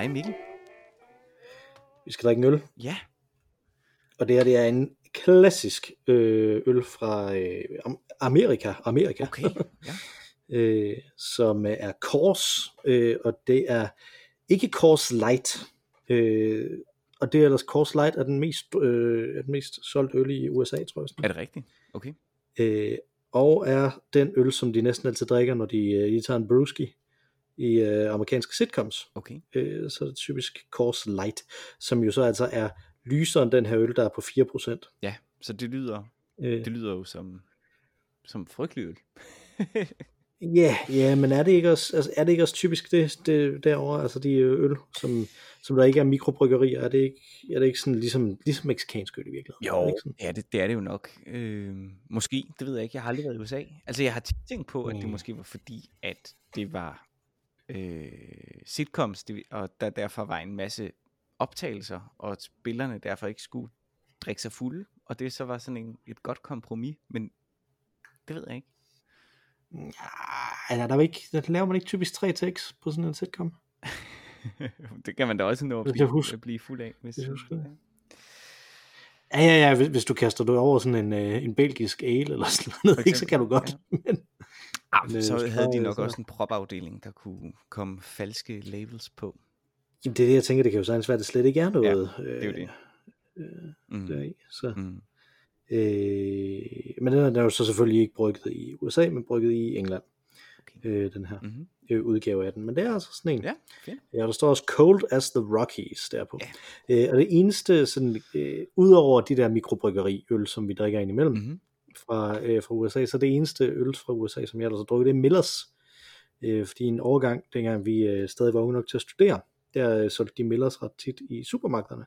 Hej Mikkel. Vi skal drikke en øl, Ja, og det her det er en klassisk øh, øl fra øh, Am- Amerika, Amerika okay. Ja. øh, som er Kors, øh, og det er ikke Kors Light. Øh, og det er ellers Kors Light er den mest, øh, er den mest solgte øl i USA, tror jeg. Sådan. Er det rigtigt? Okay. Øh, og er den øl, som de næsten altid drikker, når de, øh, de tager en brewski i øh, amerikanske sitcoms. Okay. øh, så er det typisk Coors Light, som jo så altså er lysere end den her øl, der er på 4%. Ja, så det lyder, Øh, det lyder jo som, som frygtelig øl. Ja, ja, men er det ikke også, altså, er det ikke også typisk det, det derovre, altså de øh, øl, som, som der ikke er mikrobryggerier, er det ikke, er det ikke sådan ligesom, ligesom meksikansk øl i virkeligheden? Er det Jo, sådan? ja, det, det er det jo nok. Øh, måske, det ved jeg ikke. Jeg har aldrig været i USA. Altså, jeg har tænkt på, at det Mm. måske var fordi, at det var øh, sitcoms, det, og der derfor var en masse optagelser, og spillerne derfor ikke skulle drikke sig fulde, og det så var sådan en, et godt kompromis, men det ved jeg ikke. Ja, er der jo ikke, der laver man ikke typisk tre takes på sådan en sitcom? det kan man da også nå at blive, husker- at blive fuld af. Hvis, jeg husker det. ja. Ja, ja, ja, hvis, hvis du kaster det over sådan en, øh, en belgisk ale eller sådan noget, ikke, så kan du godt. Men, Ah, øh, så havde de nok så- også en propafdeling, der kunne komme falske labels på. jamen, det er det, jeg tænker, det kan jo sagtens være, at det slet ikke er noget. Det er jo det. Mm. deri, så. Mm. Øh, men den er, er jo så selvfølgelig ikke brygget i USA, men brygget i England, Okay. øh, den her Mm-hmm. øh, udgave af den. Men det er altså sådan en. Ja, fedt. Ja, der står også Cold as the Rockies derpå. Ja. Øh, og det eneste, sådan, øh, udover de der mikrobryggeri-øl, som vi drikker ind imellem Mm-hmm. Fra, øh, fra USA, så det eneste øl fra USA, som jeg ellers har drukket, det er Millers. Øh, fordi en overgang, dengang vi øh, stadig var unge nok til at studere, der øh, solgte de Millers ret tit i supermarkederne.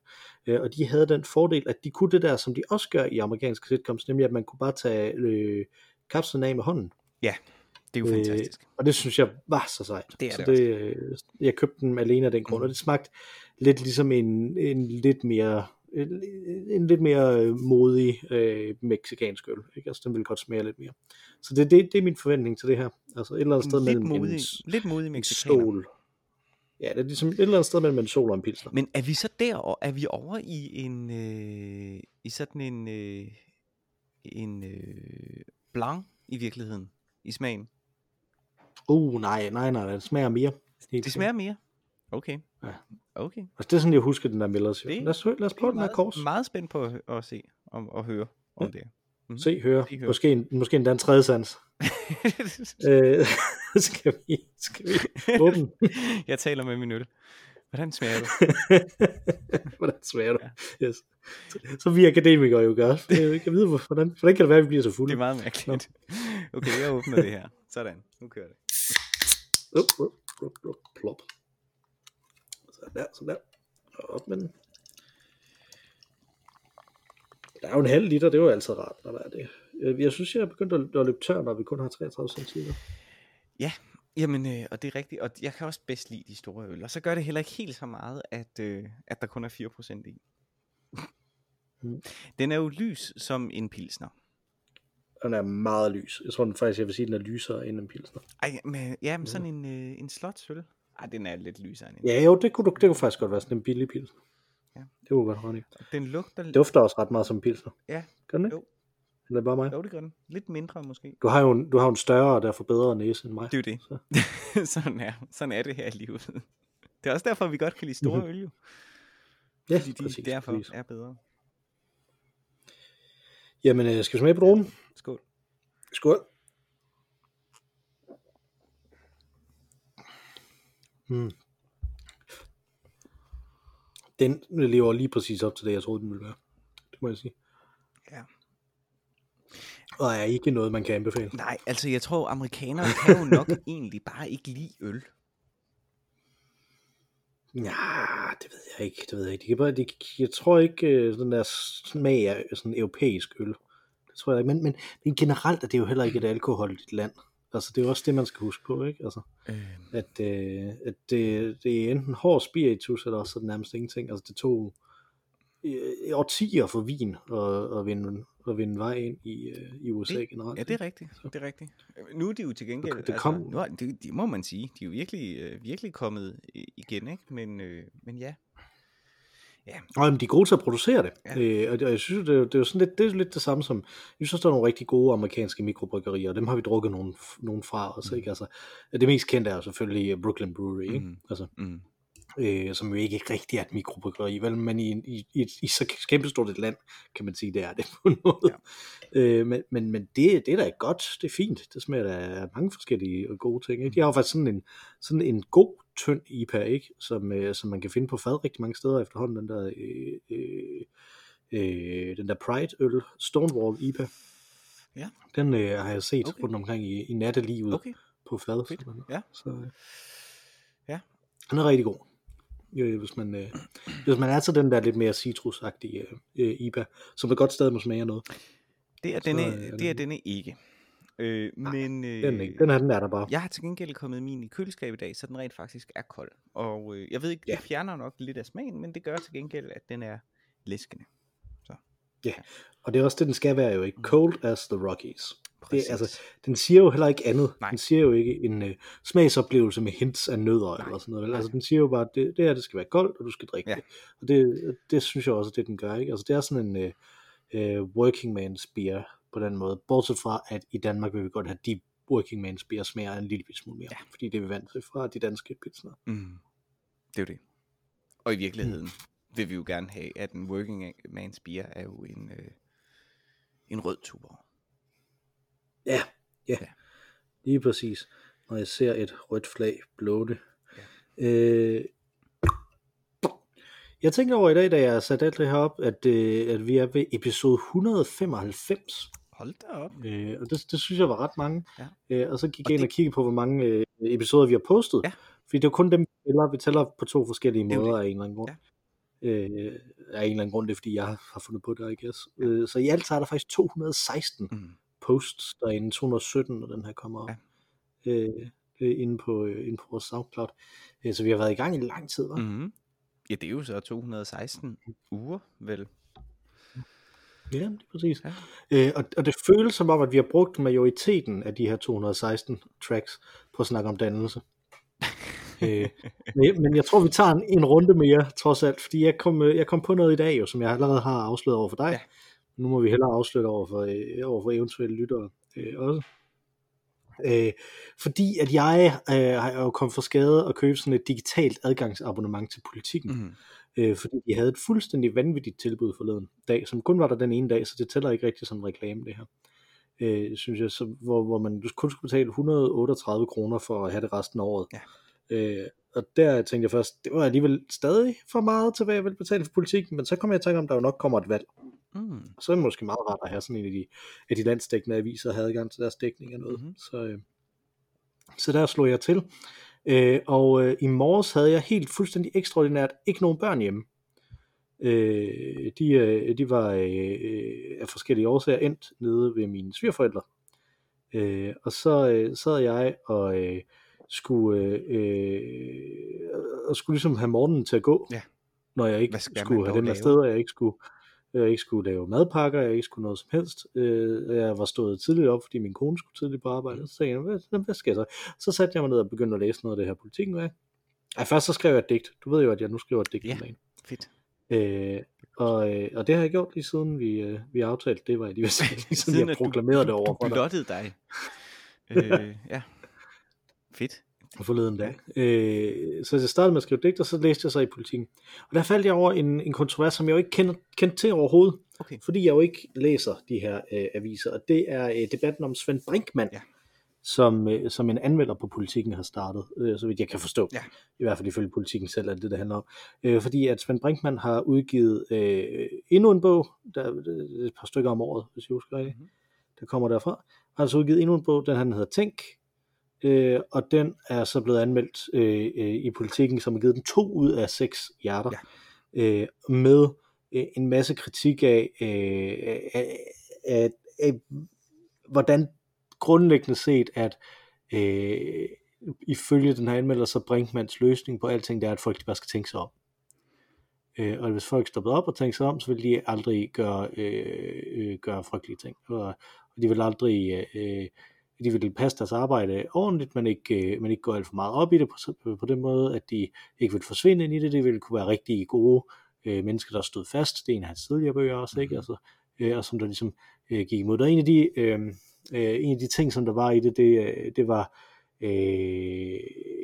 Øh, og de havde den fordel, at de kunne det der, som de også gør i amerikanske sitcoms, nemlig at man kunne bare tage øh, kapslen af med hånden. Det er jo Øh, fantastisk. Og det synes jeg var så sejt. Det er så det det øh, jeg købte den alene af den grund, Mhm. og det smagte lidt ligesom en, en lidt mere en, en lidt mere øh, modig øh, meksikansk øl. Ikke? Altså, den vil godt smage lidt mere. Så det, det, det er min forventning til det her. Altså et eller andet sted lidt mellem modig, en, lidt modig mexikaner. sol. Ja, det er ligesom et eller andet sted mellem en sol og en pilsner. Men er vi så der, og er vi over i en øh, i sådan en øh, en øh, blanc i virkeligheden i smagen? Uh, nej, nej, nej, det smager mere. Det smager mere. Okay. Ja. Okay. Altså, det er sådan, jeg husker den der Millers. Det- Lad os, lad os prøve den her meget, kors. meget spændt på at, at se og, og høre om det. Se, høre. Se, høre. Måske, en, måske endda en tredje sans. Øh, skal vi, skal vi åbne? jeg taler med min øl. Hvordan smager du? hvordan smager du? Yes. Så, så vi akademikere jo gør. Jeg kan vide, hvor- hvordan, hvordan kan det være, at vi bliver så Det fulde? er meget mærkeligt. Okay, jeg åbner det her. Sådan, nu kører det. Up, up, up, plop. Der, sådan der. Og op med den. Der er jo en halv liter, det er jo altid rart, når der er det. Jeg, jeg synes, jeg er begyndt at, at løbe tør, når vi kun har 33 cm. Ja, jamen, øh, og det er rigtigt. Og jeg kan også bedst lide de store øl. Og så gør det heller ikke helt så meget, at, øh, at der kun er 4% i. Mm. Den er jo lys som en pilsner. Den er meget lys. Jeg tror den faktisk, jeg vil sige, den er lysere end en pilsner. Ej, men, ja, men sådan en, øh, en slotsøl. Ej, den er lidt lysere end en. Ja, jo, det kunne, det kunne faktisk godt være sådan en billig pilsner. Ja. Det kunne godt have Den lugter... Det dufter også ret meget som pilsner. Ja, Gør den ikke? jo. Eller er det bare mig? Jo, det gør den. Lidt mindre måske. Du har jo en, du har en større og derfor bedre næse end mig. Det er jo Så. det. sådan, er, sådan er det her i livet. Det er også derfor, vi godt kan lide store øl, jo. Ja, Fordi de præcis, derfor præcis. er bedre. Jamen, øh, skal vi smage på dronen? Skål. Skål. Mm. Den lever lige præcis op til det, jeg troede, den ville være. Det må jeg sige. Ja. Og er ikke noget, man kan anbefale. Nej, altså jeg tror, amerikanere kan jo nok egentlig bare ikke lide øl. Ja, det ved jeg ikke. Det ved jeg ikke. De kan bare, de, jeg tror ikke, øh, den der smag af sådan europæisk øl. Det tror jeg ikke. Men, men, men generelt er det jo heller ikke et alkoholdigt land. Altså, det er jo også det, man skal huske på, ikke? Altså, Øh, at, øh, at det, det er enten hård spiritus, eller også er det nærmest ingenting. Altså, det tog øh, årtier for vin at, at vinde at vinde vej ind i, øh, i USA Det- generelt. Ja, det er rigtigt. Det er rigtigt. Øh, Nu er de jo til gengæld, Det- det kom- altså, nu er, det, det må man sige, de er jo virkelig, øh, virkelig kommet igen, ikke? Men, øh, men ja. Ja, Og jamen, de er gode til at producere det. Ja. Øh, og det, og jeg synes, det er, det er jo sådan lidt, det er lidt det samme som, jeg synes, der er nogle rigtig gode amerikanske mikrobryggerier, og dem har vi drukket nogle, nogle fra også, Mm. ikke? Altså, det mest kendte er jo selvfølgelig Brooklyn Brewery, ikke? Mhm. Altså, mm, øh, som jo ikke rigtig er et mikrobryggeri, vel? men i, i, i, i så kæmpestort et land, kan man sige, det er det på en måde. Ja. Øh, men men, men det, det er da godt, det er fint, det smager da af mange forskellige og gode ting. Ikke? De har jo faktisk sådan en, sådan en god, tynd IPA, ikke? Som, øh, som man kan finde på fad rigtig mange steder efterhånden, den der, øh, øh, øh, den der Pride-øl, Stonewall IPA. Ja. Den øh, har jeg set Okay. rundt omkring i, i nattelivet okay. på fad. Fedt. Ja. Så, øh, Ja. Den er rigtig god. Øh, hvis, man, øh, hvis man er til den der lidt mere citrusagtige øh, øh, IPA, som der godt stadig må smage af noget. Det er Så, denne, øh, det er den- denne ikke. Øh, men øh, Den, er ikke. den her, den er der bare. jeg har til gengæld kommet min i køleskab i dag, så den rent faktisk er kold. Og øh, jeg ved ikke, det Ja. fjerner nok lidt af smagen, men det gør til gengæld, at den er læskende. Og det er også det, den skal være jo ikke. Cold as the Rockies. Det, Præcis. er, altså, den siger jo heller ikke andet. Nej. Den siger jo ikke en øh, smagsoplevelse med hints af nødder Nej. eller sådan noget. Vel? Altså, den siger jo bare, det, det her det skal være koldt, og du skal drikke Ja. det. Og det, det synes jeg også, det den gør. Ikke? Altså, det er sådan en øh, øh, working man's beer på den måde. Bortset fra, at i Danmark vil vi godt have de working man's beer smager en lille smule mere. Ja. Fordi det er vi vant til fra de danske pilsner. Mm. Det er jo det. Og i virkeligheden mm. vil vi jo gerne have, at en working man's beer er jo en, øh, en rød tuber. Ja, ja. Ja. Lige præcis. Når jeg ser et rødt flag blå det. Ja. Øh, jeg tænkte over i dag, da jeg satte alt det her op, at, øh, at vi er ved episode 195. Hold da op. Øh, og det, det synes jeg var ret mange. Ja. Øh, og så gik Og jeg ind det- og kiggede på, hvor mange øh, episoder vi har postet. Ja. Fordi det er kun dem, vi tæller. Vi tæller på to forskellige Det er måder af en eller anden grund. Ja. Øh, af en eller anden grund, det er fordi, jeg har fundet på det, I guess. Øh, så i alt så er der faktisk 216 Mm. posts derinde, 217, når den her kommer op. Ja. Øh, inde, på, øh, inde på vores SoundCloud. Øh, så vi har været i gang i lang tid, hva'? Mm. Ja, det er jo så 216 uger, vel? Ja, det er præcis. Ja. Øh, og, og det føles som om, at vi har brugt majoriteten af de her 216 tracks på at snakke om dannelse. øh, men, jeg tror, vi tager en, en runde mere, trods alt, fordi jeg kom, øh, jeg kom på noget i dag, jo, som jeg allerede har afsløret over for dig. Ja. Nu må vi hellere afsløre over for, øh, over for eventuelle lyttere øh, også. Øh, fordi at jeg øh, har jo kommet for skade at købe sådan et digitalt adgangsabonnement til politikken Mm. Øh, fordi de havde et fuldstændig vanvittigt tilbud forleden dag, som kun var der den ene dag, så det tæller ikke rigtig som en reklame det her. Øh, synes jeg, så, hvor, hvor man kun skulle betale 138 kroner for at have det resten af året. Ja. Øh, og der tænkte jeg først, det var alligevel stadig for meget til, hvad jeg ville betale for politikken, men så kom jeg i tanke om, der jo nok kommer et valg. Mm. Så er det måske meget rart at have sådan en af de, af de landsdækkende aviser, havde adgang til deres dækning af noget. Mhm. Så, øh, så der slog jeg til. Øh, og øh, i morges havde jeg helt fuldstændig ekstraordinært ikke nogen børn hjemme. Øh, de, øh, de var øh, af forskellige årsager endt nede ved mine svigerforældre. Øh, og så øh, sad jeg og øh, skulle, øh, øh, og skulle ligesom have morgenen til at gå, Ja. når jeg ikke skulle have dem afsted, og jeg ikke skulle, jeg ikke skulle lave madpakker, jeg ikke skulle noget som helst. Øh, jeg var stået tidligt op, fordi min kone skulle tidligt på arbejde. Så tænkte jeg, hvad, hvad skal jeg så? Så satte jeg mig ned og begyndte at læse noget af det her politikken. Hvad? Ej, først så skrev jeg et digt. Du ved jo, at jeg nu skriver et digt Ja. dagen. Fedt. Øh, og, øh, og det har jeg gjort lige siden vi, øh, vi aftalte, det var jeg lige ved siden Siden jeg at du- proklamerede det over Du for dig dig. øh, ja. Fedt. Forleden dag. Øh, så jeg startede med at skrive digt, og så læste jeg så i politikken. Og der faldt jeg over en, en kontrovers, som jeg jo ikke kender, kendte til overhovedet, Okay. fordi jeg jo ikke læser de her øh, aviser. Og det er øh, debatten om Svend Brinkmann, Ja. som, øh, som en anmelder på politikken har startet, øh, så vidt jeg kan forstå. Ja. I hvert fald ifølge politikken selv, er det det, handler om. Øh, fordi at Svend Brinkmann har udgivet øh, endnu en bog, der er et par stykker om året, hvis jeg husker rigtigt. Mhm. Der kommer derfra. Har altså udgivet endnu en bog, den han hedder Tænk, øh, og den er så blevet anmeldt øh, øh, i politikken, som har givet den to ud af seks hjerter, ja. øh, med øh, en masse kritik af, øh, af, af, af, hvordan grundlæggende set, at øh, ifølge den her anmelder, så Brinkmans løsning på alting, det er, at folk bare skal tænke sig om. Øh, og hvis folk stoppede op og tænkte sig om, så ville de aldrig gøre, øh, øh, gøre frygtelige ting. Og, og de ville aldrig... Øh, de ville passe deres arbejde ordentligt, men ikke, øh, men ikke gå alt for meget op i det på, på den måde, at de ikke ville forsvinde ind i det. Det ville kunne være rigtig gode øh, mennesker, der stod fast. Det er en af hans tidligere bøger også, ikke? Mhm. Altså, øh, og som der ligesom øh, gik imod. Og en af de, øh, øh, en af de ting, som der var i det, det, øh, det var øh,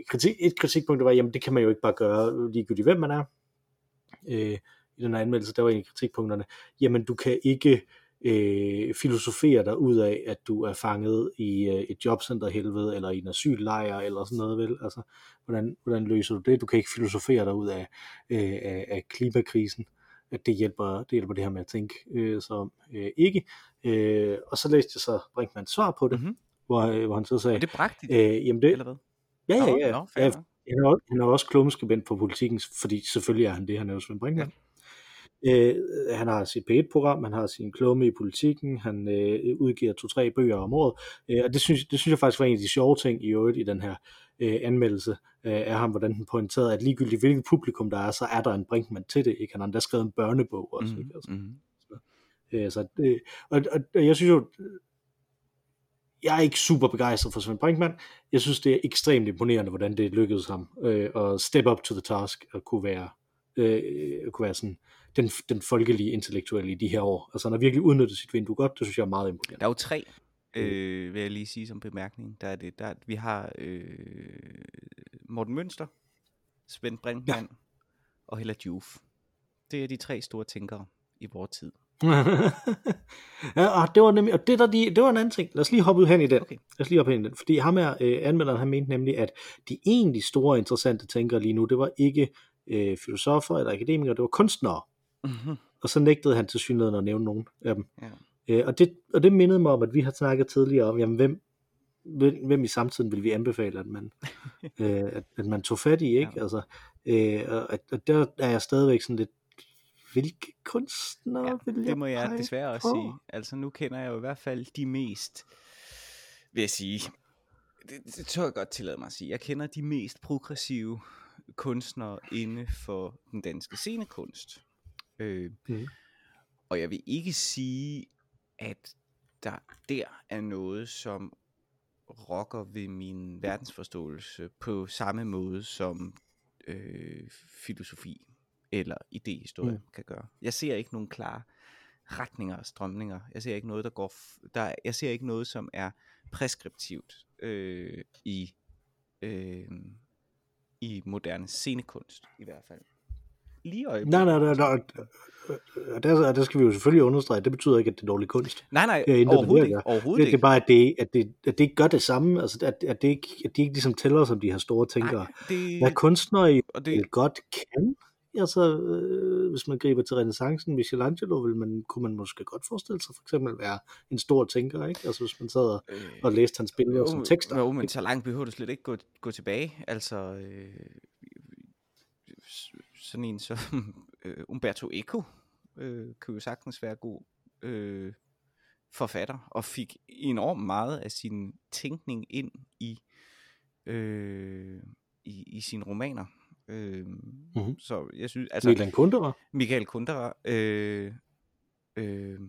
kritik, et kritikpunkt, der var, jamen det kan man jo ikke bare gøre ligegyldigt, hvem man er. Øh, I den her anmeldelse, der var en af kritikpunkterne, jamen du kan ikke øh, filosofere dig ud af, at du er fanget i øh, et jobcenter helvede, eller i en asyllejr, eller sådan noget, vel? Altså, hvordan, hvordan løser du det? Du kan ikke filosofere dig ud af, øh, af, af klimakrisen. At det hjælper, det hjælper det her med at tænke øh, så øh, ikke. Øh, og så læste jeg så Brinkmanns svar på det, mm-hmm. hvor, øh, hvor han så sagde... Er det praktisk? Øh, jamen det, eller hvad? Ja, ja, ja. Nå, ja han, er, han er også klummeskribent på politikken, fordi selvfølgelig er han det, han er jo Svend Brinkmann. Ja. Øh, han har sit P1-program, han har sin klumme i politikken, han øh, udgiver to-tre bøger om året, øh, og det synes, det synes jeg faktisk var en af de sjove ting i øvrigt i den her øh, anmeldelse øh, af ham, hvordan den pointerede, at ligegyldigt hvilket publikum der er, så er der en Brinkmann til det, ikke? Han har endda skrevet en børnebog også, mm, ikke? Altså, mm. Så, øh, så, øh, og, og, og jeg synes jo, jeg er ikke super begejstret for Svend Brinkmann. Jeg synes, det er ekstremt imponerende, hvordan det lykkedes ham øh, at step up to the task og kunne være, øh, kunne være sådan den, den folkelige intellektuelle i de her år. Altså han har virkelig udnyttet sit vindue godt, det synes jeg er meget imponerende. Der er jo tre, mm. øh, vil jeg lige sige som bemærkning. Der er det, der, vi har øh, Morten Mønster, Svend Brinkmann ja. og Hella Juf. Det er de tre store tænkere i vores tid. ja, og det var nemlig, og det, der de, det var en anden ting. Lad os lige hoppe ud hen i den. Okay. Lad os lige hoppe hen i den. Fordi ham her, øh, anmelderen, han mente nemlig, at de egentlig store interessante tænkere lige nu, det var ikke øh, filosofer eller akademikere, det var kunstnere. Mm-hmm. Og så nægtede han til synligheden at nævne nogen af dem. Ja. Øh, og, det, og det mindede mig om, at vi har snakket tidligere om, jamen, hvem, hvem i samtiden vil vi anbefale, at man, øh, at, at man tog fat i, ikke? Ja. Altså, øh, og, og der er jeg stadigvæk sådan lidt, hvilke kunstnere ja, vil jeg det må jeg desværre også på? sige. Altså nu kender jeg jo i hvert fald de mest, vil jeg sige, det, det tør jeg godt tillade mig at sige, jeg kender de mest progressive kunstnere inde for den danske scenekunst. Øh, mm. Og jeg vil ikke sige, at der der er noget, som rokker ved min verdensforståelse på samme måde som øh, filosofi eller idehistorie mm. kan gøre. Jeg ser ikke nogen klare retninger og strømninger. Jeg ser ikke noget, der går... Der, jeg ser ikke noget, som er preskriptivt øh, i, øh, i moderne scenekunst, i hvert fald lige øjeblikket. Nej, nej, nej, nej. Og der, der skal vi jo selvfølgelig understrege, det betyder ikke, at det er dårlig kunst. Nej, nej, det overhovedet ikke. Overhovedet det, det er bare, at det, at, det, at det ikke gør det samme, altså at, at, det ikke, at de ikke ligesom tæller som de her store tænkere. Nej, det... Hvad kunstnere og det... godt kan, altså øh, hvis man griber til renaissancen, Michelangelo, vil man, kunne man måske godt forestille sig for eksempel være en stor tænker, ikke? Altså hvis man sad og, øh, og læste hans billeder øh, som tekster. Jo, men så langt behøver du slet ikke gå, gå tilbage. Altså, øh, sådan en som øh, Umberto Eco øh, kunne jo sagtens være god øh, forfatter, og fik enormt meget af sin tænkning ind i, øh, i, i sine romaner. Øh, mm-hmm. Så jeg synes, altså... Michael Kundera? Michael Kundera, øh, øh,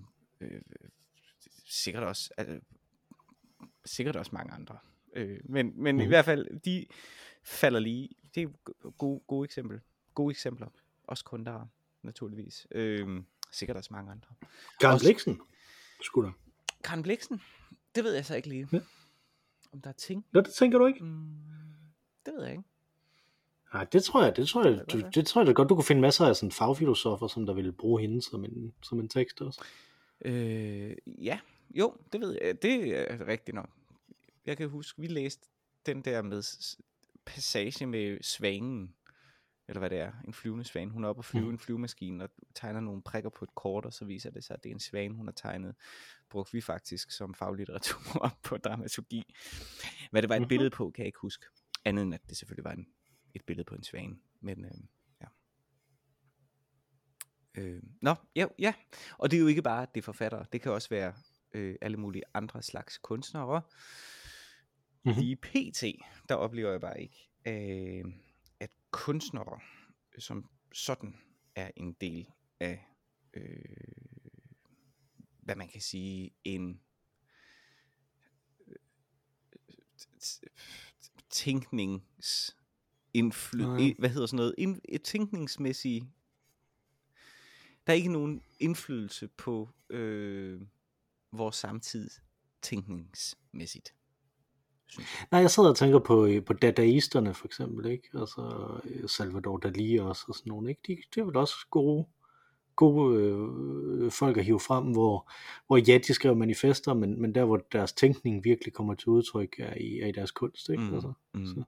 øh, sikkert også, altså, sikkert også mange andre. Øh, men men mm. i hvert fald, de falder lige, det er et gode, gode eksempel gode eksempler. Også kunder, naturligvis. Øhm, sikkert også mange andre. Karen også... Bliksen, skulle der. Karen Bliksen? Det ved jeg så ikke lige. Ja. Om der er ting. Nå, det tænker du ikke? Mm, det ved jeg ikke. Nej, det tror jeg, det tror jeg, det, det, det tror jeg da godt, du kunne finde masser af sådan fagfilosofer, som der ville bruge hende som en, som en tekst også. Øh, ja, jo, det ved jeg, det er rigtigt nok. Jeg kan huske, vi læste den der med passage med svanen, eller hvad det er, en flyvende svane. Hun er oppe og flyve mm. en flyvemaskine og tegner nogle prikker på et kort, og så viser det sig, at det er en svane, hun har tegnet. Brugte vi faktisk som faglitteratur på dramaturgi. Hvad det var et mm-hmm. billede på, kan jeg ikke huske. Andet end at det selvfølgelig var en, et billede på en svane. Men øh, ja. Øh, nå, ja, ja. Og det er jo ikke bare det forfattere. Det kan også være øh, alle mulige andre slags kunstnere. Mm-hmm. Lige pt, der oplever jeg bare ikke, øh, kunstnere som sådan er en del af, øh, hvad man kan sige, en tænknings indfly, hvad hedder sådan noget, ind, et tænkningsmæssigt, der er ikke nogen indflydelse på øh, vores samtid tænkningsmæssigt. Nej, jeg sidder og tænker på, øh, på dadaisterne for eksempel, ikke? Altså øh, Salvador Dali også og sådan nogle, ikke? De, de er vel også gode, gode øh, folk at hive frem, hvor, hvor ja, de skriver manifester, men, men der hvor deres tænkning virkelig kommer til udtryk er i, er i deres kunst, ikke? Mm, Altså, mm. så.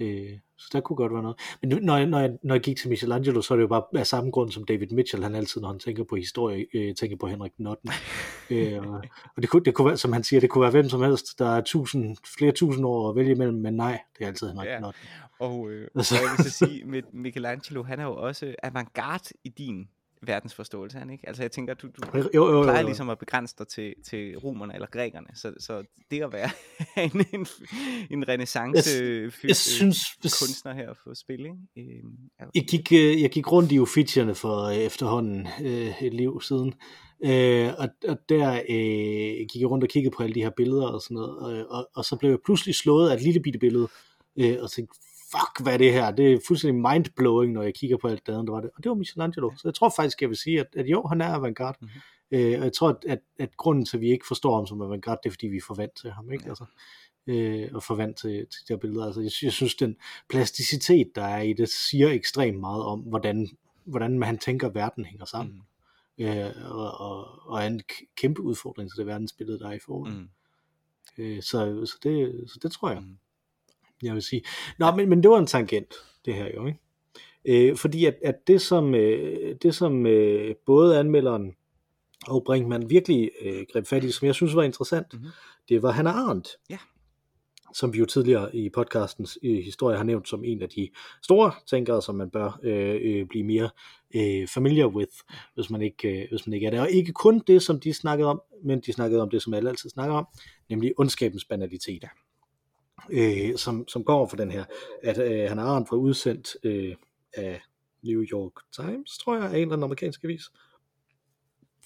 Øh, så der kunne godt være noget. Men nu, når, jeg, når, jeg, når jeg gik til Michelangelo, så er det jo bare af samme grund som David Mitchell, han altid, når han tænker på historie, øh, tænker på Henrik den 8. øh, og og det kunne, det kunne være, som han siger, det kunne være hvem som helst, der er tusind, flere tusind år at vælge imellem, men nej, det er altid Henrik Ja. den 8. Og, øh, og Altså. jeg vil så sige, med Michelangelo, han er jo også avantgarde i din verdensforståelse, er han ikke? Altså jeg tænker, du, du Jo, jo, jo, plejer ligesom at begrænse dig til, til romerne eller grækerne, så, så det at være en, en, en renaissance Jeg, jeg synes, hvis, kunstner her på spil, ikke? Øh, er jo- jeg gik, øh, jeg gik rundt i Uffizierne for øh, efterhånden øh, et liv siden, øh, og, og der øh, gik jeg rundt og kiggede på alle de her billeder og sådan noget, øh, og, og så blev jeg pludselig slået af et lille bitte billede, øh, og tænkte, fuck, hvad er det her? Det er fuldstændig mindblowing, når jeg kigger på alt det andet, der var det. Og det var Michelangelo. Så jeg tror faktisk, jeg vil sige, at, at jo, han er avantgarde. Mhm. Mm-hmm. Øh, og jeg tror, at, at, at grunden til, at vi ikke forstår ham som avantgarde, det er, fordi vi er forvant til ham, ikke? Ja. Altså, øh, og forvant til, til de her billeder. Altså, jeg, jeg synes, den plasticitet, der er i det, siger ekstremt meget om, hvordan, hvordan man tænker, verden hænger sammen. Mm. Øh, og, og, og er en kæmpe udfordring til det verdensbillede, der er i forvejen. mm, Øh, så, så, det, så det tror jeg mm. Jeg vil sige. Nå, men, men det var en tangent, det her jo, ikke? Øh, fordi at, at det som, øh, det som øh, både anmelderen og Brinkmann virkelig øh, greb fat i, som jeg synes var interessant, Mhm. det var Hannah Arendt. Ja. Som vi jo tidligere i podcastens øh, historie har nævnt som en af de store tænkere, som man bør øh, øh, blive mere øh, familiar with, hvis man, ikke, øh, hvis man ikke er det. Og ikke kun det, som de snakkede om, men de snakkede om det, som alle altid snakker om, nemlig ondskabens banalitet. Øh, som, som går for den her, at øh, han har Arendt var udsendt øh, af New York Times, tror jeg, af en eller anden amerikansk avis,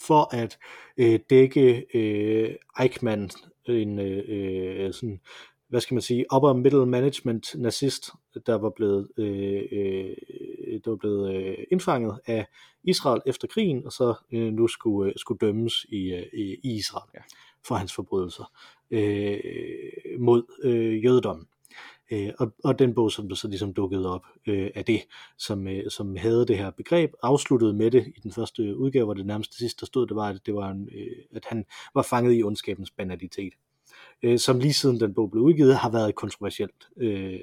for at øh, dække øh, Eichmann, en øh, øh, sådan, hvad skal man sige, upper middle management nazist, der var blevet, øh, øh, der var blevet øh, indfanget af Israel efter krigen, og så øh, nu skulle, øh, skulle dømmes i, øh, i Israel Ja for hans forbrydelser øh, mod øh, jødedommen. Øh, og, og den bog, som der så ligesom dukkede op øh, af det, som, øh, som havde det her begreb, afsluttede med det i den første udgave, hvor det nærmeste sidste, der stod, det var, at, det var en, øh, at han var fanget i ondskabens banalitet. Øh, som lige siden den bog blev udgivet, har været et kontroversielt, øh,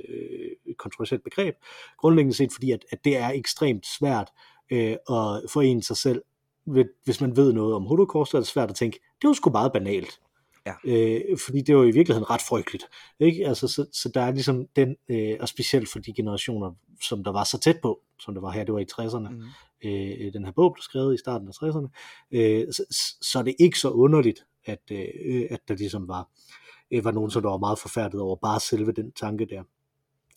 et kontroversielt begreb. Grundlæggende set, fordi at, at det er ekstremt svært øh, at forene sig selv, hvis man ved noget om holocaust, er det svært at tænke, det var sgu meget banalt. Ja. Øh, fordi det var i virkeligheden ret frygteligt. Ikke? Altså, så, så der er ligesom den, øh, og specielt for de generationer, som der var så tæt på, som det var her, det var i 60'erne, Mm. øh, den her bog blev skrevet i starten af 60'erne, øh, så, så er det ikke så underligt, at, øh, at der ligesom var, øh, var nogen, som der var meget forfærdet over bare selve den tanke der.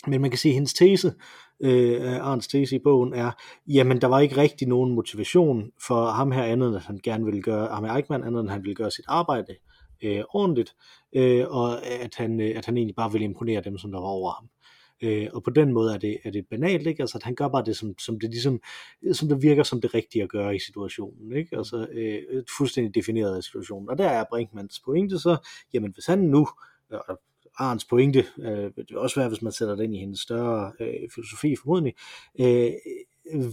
Men man kan sige, at hendes tese, øh, Arns tese i bogen er, jamen der var ikke rigtig nogen motivation for ham her andet, end at han gerne ville gøre, ham her Eichmann andet, end at han ville gøre sit arbejde øh, ordentligt, øh, og at han, øh, at han egentlig bare ville imponere dem, som der var over ham. Øh, og på den måde er det, er det banalt, ikke? Altså, at han gør bare det, som, som, det ligesom, som det virker som det rigtige at gøre i situationen. Ikke? Altså, øh, fuldstændig defineret af situationen. Og der er Brinkmans pointe så, jamen hvis han nu, og Arns pointe, øh, det vil også være, hvis man sætter det ind i hendes større øh, filosofi formodentlig, øh,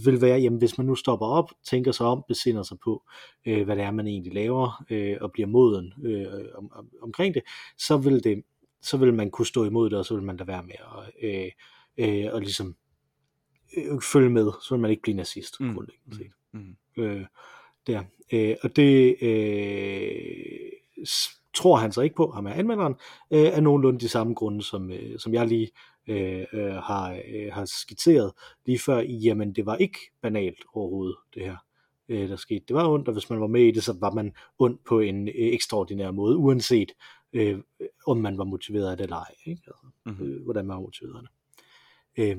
vil være, jamen hvis man nu stopper op, tænker sig om, besinder sig på, øh, hvad det er, man egentlig laver, øh, og bliver moden øh, om, om, omkring det, så vil det så vil man kunne stå imod det, og så vil man da være med at, øh, øh, og ligesom øh, følge med, så vil man ikke blive nazist, Mm. mm. grundlæggende set. Mm. Øh, der. Øh, og det øh, tror han så ikke på, ham er anmelderen, øh, af nogenlunde de samme grunde, som, øh, som jeg lige øh, øh, har, øh, har skitseret lige før. Jamen, det var ikke banalt overhovedet, det her øh, der skete. Det var ondt, og hvis man var med i det, så var man ondt på en øh, ekstraordinær måde, uanset øh, om man var motiveret af det eller ej. Ikke? Altså, Mhm. øh, hvordan man var motiveret af det. Øh,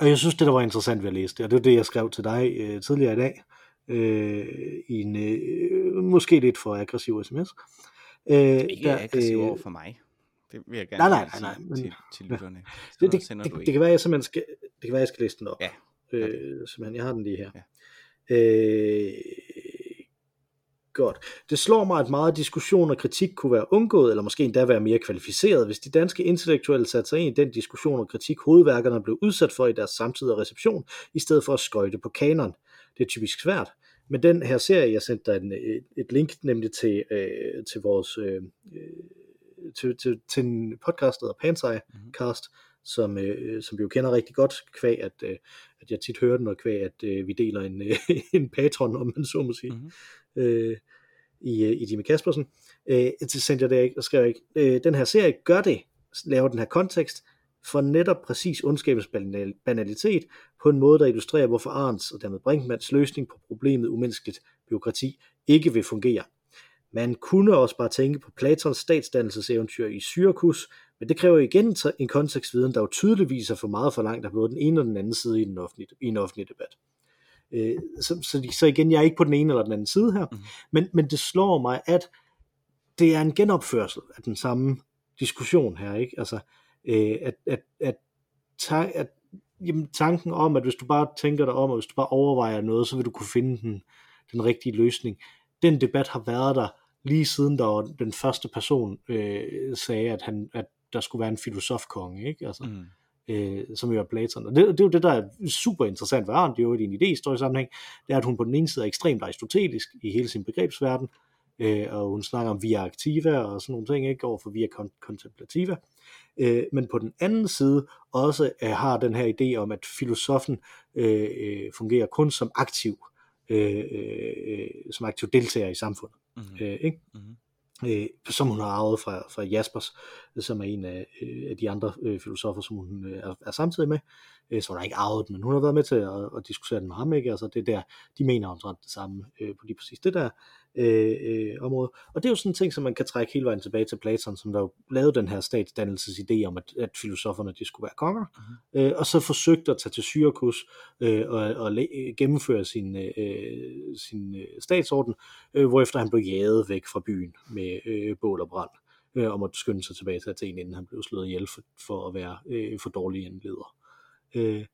Og jeg synes, det der var interessant ved at læse det, og det var det, jeg skrev til dig øh, tidligere i dag, øh, i en øh, måske lidt for aggressiv sms. Øh, ikke der, aggressiv øh, over for mig. Det vil jeg gerne nej, nej, nej, nej, men, til, til lytterne. Det, det, det, det, det, kan være, jeg simpelthen skal, det kan være, jeg skal læse den op. Ja. Øh, simpelthen, jeg har den lige her. Ja. Øh, Godt. Det slår mig, at meget diskussion og kritik kunne være undgået, eller måske endda være mere kvalificeret, hvis de danske intellektuelle satte sig ind i den diskussion og kritik, hovedværkerne blev udsat for i deres samtidige reception, i stedet for at skøjte på kanon. Det er typisk svært. Men den her serie, jeg sendte dig en, et, et link nemlig til, øh, til vores øh, til, til, til en podcast, der hedder Pansai mm-hmm. Cast, som, øh, som vi jo kender rigtig godt, kvæg at, øh, at jeg tit hører den, og kvæg at øh, vi deler en, øh, en patron, om man så må sige. Mm-hmm øh, i, øh, i Jimmy Kaspersen. Øh, til sendte jeg det ikke, og skrev ikke, øh, den her serie gør det, laver den her kontekst, for netop præcis ondskabens banalitet, på en måde, der illustrerer, hvorfor Arns og dermed Brinkmans løsning på problemet umenneskeligt byråkrati ikke vil fungere. Man kunne også bare tænke på Platons statsdannelseseventyr i Syrakus, men det kræver igen en kontekstviden, der jo tydeligt viser for meget for langt af både den ene og den anden side i, den offentlige, i en offentlig debat. Øh, så, så, så igen, jeg er ikke på den ene eller den anden side her, mm. men, men det slår mig, at det er en genopførsel af den samme diskussion her, ikke? Altså, øh, at, at, at, at, at jamen, tanken om, at hvis du bare tænker dig om, og hvis du bare overvejer noget, så vil du kunne finde den, den rigtige løsning. Den debat har været der lige siden der den første person øh, sagde, at, han, at der skulle være en filosofkonge, ikke? Altså, mm øh, som jo er Platon. Og det, det er jo det, der er super interessant ved Arndt, det er jo i en idéhistorisk sammenhæng, det er, at hun på den ene side er ekstremt aristotelisk i hele sin begrebsverden, øh, og hun snakker om via aktiva og sådan nogle ting, ikke overfor via kontemplativa. Øh, men på den anden side også øh, har den her idé om, at filosofen øh, øh, fungerer kun som aktiv, øh, øh, som aktiv deltager i samfundet. Mm-hmm. Øh, ikke? Mm-hmm øh, som hun har arvet fra, fra Jaspers, som er en af, øh, af de andre øh, filosofer, som hun øh, er, er samtidig med. Øh, så hun har ikke arvet den, men hun har været med til at, at diskutere den med ham. Ikke? Altså det der, de mener omtrent det samme øh, på lige præcis det der øh, øh, område. Og det er jo sådan en ting, som man kan trække hele vejen tilbage til Platon, som der jo lavede den her statsdannelsesidé om, at, at filosoferne de skulle være konger, mm-hmm. øh, og så forsøgte at tage til Syrakus øh, og, og le- gennemføre sin, øh, sin øh, statsorden, øh, hvorefter han blev jaget væk fra byen med øh, bål og brand øh, og måtte skynde sig tilbage til Athen, inden han blev slået ihjel for, for at være øh, for dårlig en leder. Øh,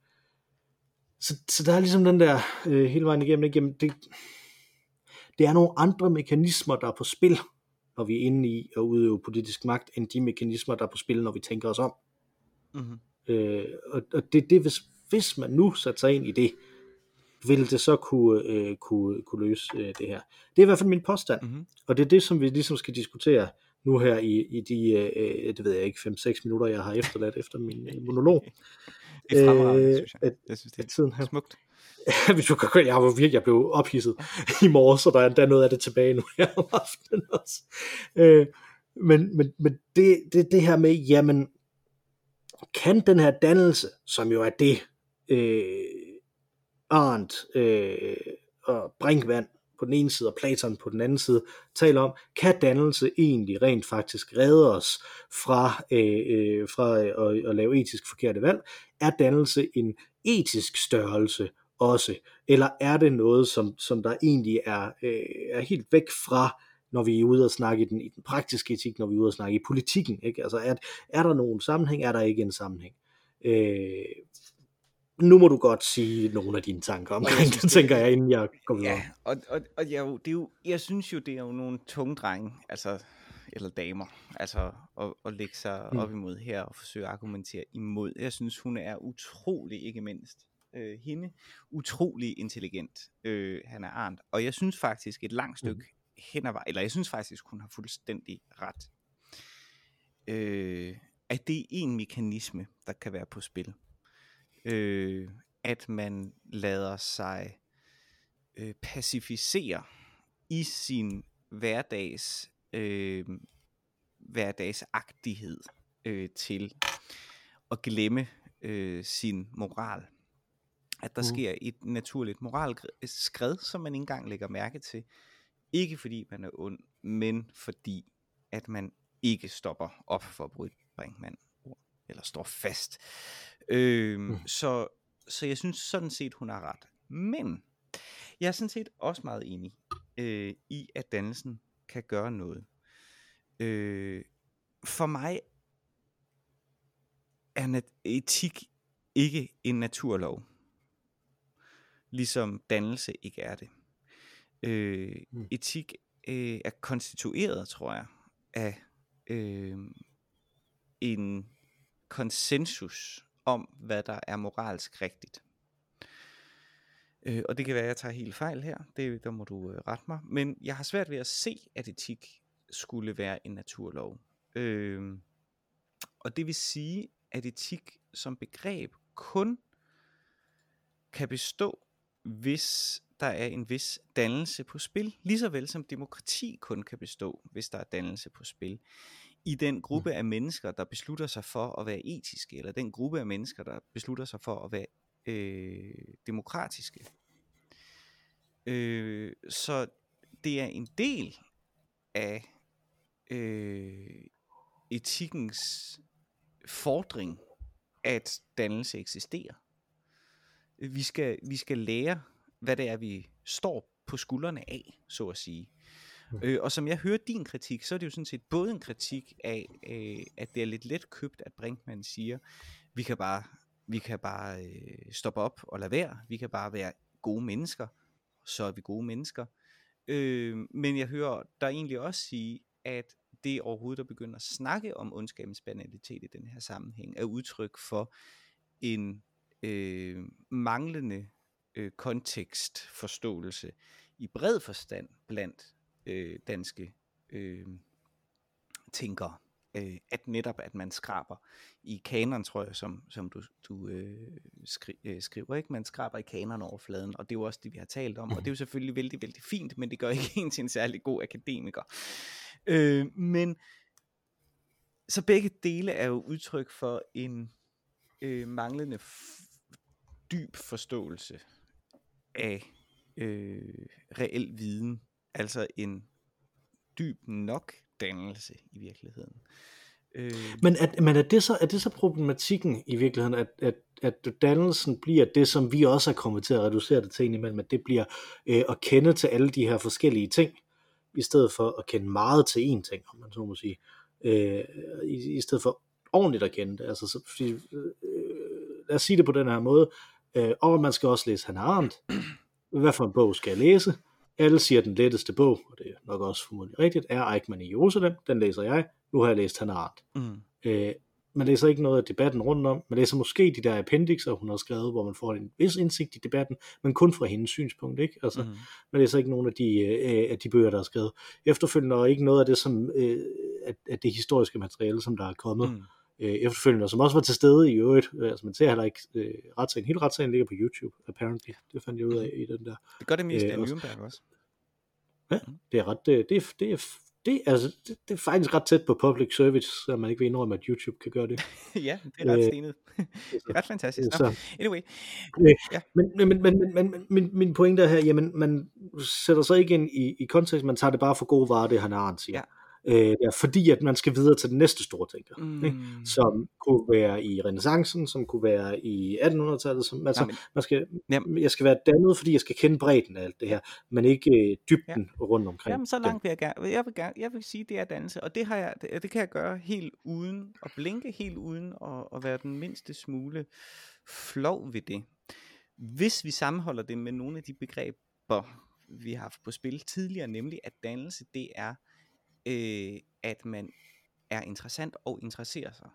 så, så der er ligesom den der øh, hele vejen igennem, igennem det, det er nogle andre mekanismer, der er på spil, når vi er inde i at udøve politisk magt, end de mekanismer, der er på spil, når vi tænker os om. Mm-hmm. Øh, og, og det det, hvis, hvis man nu sætter sig ind i det, vil det så kunne, øh, kunne, kunne løse øh, det her. Det er i hvert fald min påstand, mm-hmm. og det er det, som vi ligesom skal diskutere nu her i, i de, øh, det ved jeg ikke, 5-6 minutter, jeg har efterladt efter min øh, monolog. Det er fremragende, øh, synes jeg. At, jeg synes, det er tiden her. smukt. hvis du kan, jeg var virkelig, jeg blev ophidset i morges, så der er endda noget af det tilbage nu her om aftenen også. Øh, men men, men det, det, det her med, jamen, kan den her dannelse, som jo er det, øh, Arndt øh, og Brinkvand på den ene side og Platon på den anden side taler om, kan dannelse egentlig rent faktisk redde os fra, øh, øh, fra at, at lave etisk forkerte valg? Er dannelse en etisk størrelse også? Eller er det noget, som, som der egentlig er, øh, er helt væk fra, når vi er ude og snakke i den, i den praktiske etik, når vi er ude og snakke i politikken? Ikke? Altså er, er der nogen sammenhæng? Er der ikke en sammenhæng? Øh, nu må du godt sige nogle af dine tanker omkring det, tænker jeg, inden jeg går videre. Ja, og, og, og jeg, det er jo, jeg synes jo, det er jo nogle tunge drenge, altså, eller damer, altså at, at lægge sig mm. op imod her og forsøge at argumentere imod. Jeg synes, hun er utrolig, ikke mindst øh, hende, utrolig intelligent, øh, han er Arndt. Og jeg synes faktisk et langt stykke mm. hen ad eller jeg synes faktisk, hun har fuldstændig ret. Øh, at det er en mekanisme, der kan være på spil øh, at man lader sig øh, pacificere i sin hverdags øh, hverdagsagtighed øh, til at glemme øh, sin moral. At der mm. sker et naturligt moralskred, som man ikke engang lægger mærke til. Ikke fordi man er ond, men fordi at man ikke stopper op for at bryde Brinkmann eller står fast. Øh, mm. Så så jeg synes sådan set, hun har ret. Men jeg er sådan set også meget enig øh, i, at dannelsen kan gøre noget. Øh, for mig er etik ikke en naturlov. Ligesom dannelse ikke er det. Øh, Mm. etik øh, er konstitueret, tror jeg, af øh, en konsensus om, hvad der er moralsk rigtigt. Øh, og det kan være, at jeg tager helt fejl her, det, der må du øh, rette mig, men jeg har svært ved at se, at etik skulle være en naturlov. Øh, og det vil sige, at etik som begreb kun kan bestå, hvis der er en vis dannelse på spil, lige så vel som demokrati kun kan bestå, hvis der er dannelse på spil. I den gruppe af mennesker, der beslutter sig for at være etiske, eller den gruppe af mennesker, der beslutter sig for at være øh, demokratiske. Øh, så det er en del af øh, etikkens fordring, at dannelse eksisterer. Vi skal, vi skal lære, hvad det er, vi står på skuldrene af, så at sige. Mm. Øh, og som jeg hører din kritik, så er det jo sådan set både en kritik af, øh, at det er lidt let købt, at Brinkmann siger, vi kan bare, vi kan bare øh, stoppe op og lade være, vi kan bare være gode mennesker, så er vi gode mennesker. Øh, men jeg hører der egentlig også sige, at det overhovedet at begynde at snakke om ondskabens banalitet i den her sammenhæng, er udtryk for en øh, manglende øh, kontekstforståelse i bred forstand blandt øh, danske øh, tænkere. Øh, at netop at man skraber i kanon, tror jeg, som, som du, du øh, skri, øh, skriver, ikke? Man skraber i kanon over fladen, og det er jo også det, vi har talt om, og det er jo selvfølgelig vældig, vældig fint, men det gør ikke en til en særlig god akademiker. Øh, men så begge dele er jo udtryk for en øh, manglende dyb forståelse af øh, reel viden, altså en dyb nok dannelse i virkeligheden. Øh, Men, er, men er, det så, er det så problematikken i virkeligheden, at, at, at dannelsen bliver det, som vi også er kommet til at reducere det til imellem, at det bliver øh, at kende til alle de her forskellige ting, i stedet for at kende meget til én ting, om man så må sige, øh, i, i stedet for ordentligt at kende det. Altså, så, fordi, øh, lad os sige det på den her måde, øh, og man skal også læse Hannah Arendt. Hvad for en bog skal jeg læse? Alle siger, at den letteste bog, og det er nok også formodentlig rigtigt, er Eichmann i Jerusalem. Den læser jeg. Nu har jeg læst Hannah Arendt. mm, Øh, man læser ikke noget af debatten rundt om. Man læser måske de der appendixer, hun har skrevet, hvor man får en vis indsigt i debatten, men kun fra hendes synspunkt. Ikke? Altså, mm, man læser ikke nogen af de, øh, af de bøger, der er skrevet. Efterfølgende er ikke noget af det, som, øh, af, af det historiske materiale, som der er kommet mm. Øh, efterfølgende, og som også var til stede i øvrigt. Øh, Altså man ser heller ikke øh, retssagen. Hele retssagen ligger på YouTube, apparently. Det fandt jeg ud af i den der. Det gør det mest Øh, af Nürnberg også. Det er ret, det, det, er, det, er, det, altså, det, det er faktisk ret tæt på public service, så man ikke vil indrømme, at YouTube kan gøre det. ja, det er ret Øh, stenet. det er ret fantastisk. Så, anyway, Men, men, men, men, men, men min, min pointe er her, jamen, man sætter sig ikke ind i, i kontekst, man tager det bare for gode varer, det han Arendt siger. Ja. Øh, ja, fordi at man skal videre til den næste store tænker, mm, ikke? som kunne være i renaissancen, som kunne være i 1800-tallet. Som, altså, Nej, men- man skal, Jamen- jeg skal være dannet, fordi jeg skal kende bredden af alt det her, men ikke øh, dybden ja. rundt omkring. Jamen, så langt vil jeg gerne. Jeg vil, gerne, jeg vil sige, det er dannelse, og det, har jeg, det, det kan jeg gøre helt uden at blinke, helt uden at, at være den mindste smule flov ved det. Hvis vi sammenholder det med nogle af de begreber, vi har haft på spil tidligere, nemlig at dannelse, det er, øh, at man er interessant og interesserer sig.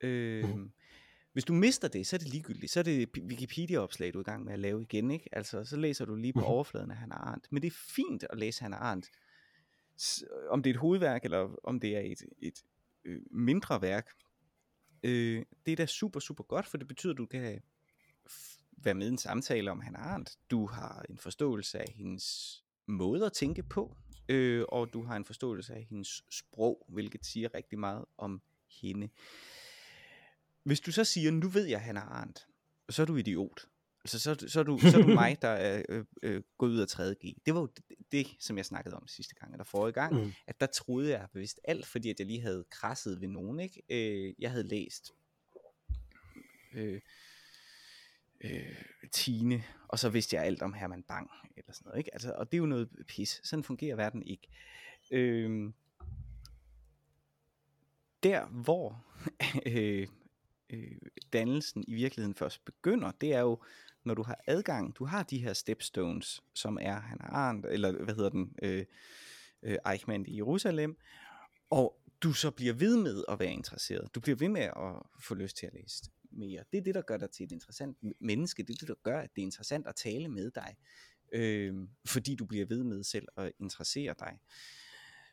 Øh, Mhm. Hvis du mister det, så er det ligegyldigt. Så er det Wikipedia-opslag, du er i gang med at lave igen. Ikke? Altså, så læser du lige på Mhm. overfladen af Hannah Arendt. Men det er fint at læse Hannah Arendt. Om det er et hovedværk, eller om det er et, et øh, mindre værk. Øh, det er da super, super godt, for det betyder, at du kan være med i en samtale om Hannah Arendt. Du har en forståelse af hendes måde at tænke på, øh, og du har en forståelse af hendes sprog, hvilket siger rigtig meget om hende. Hvis du så siger, nu ved jeg, han er Arendt, så er du idiot. Altså, så, så, er du, så er du mig, der er øh, øh, gået ud af 3.G. Det var jo det, det, som jeg snakkede om sidste gang, eller forrige gang, Mm. at der troede jeg bevidst alt, fordi at jeg lige havde krasset ved nogen. Ikke? Øh, jeg havde læst øh, øh, Tine, og så vidste jeg alt om Herman Bang, eller sådan noget, ikke? Altså, og det er jo noget pis. Sådan fungerer verden ikke. Øh, der, hvor øh, øh, dannelsen i virkeligheden først begynder, det er jo, når du har adgang, du har de her stepstones, som er han Arendt, eller hvad hedder den, øh, øh, Eichmann i Jerusalem, og du så bliver ved med at være interesseret. Du bliver ved med at få lyst til at læse mere. Det er det, der gør dig til et interessant menneske. Det er det, der gør, at det er interessant at tale med dig. Øh, fordi du bliver ved med selv at interessere dig.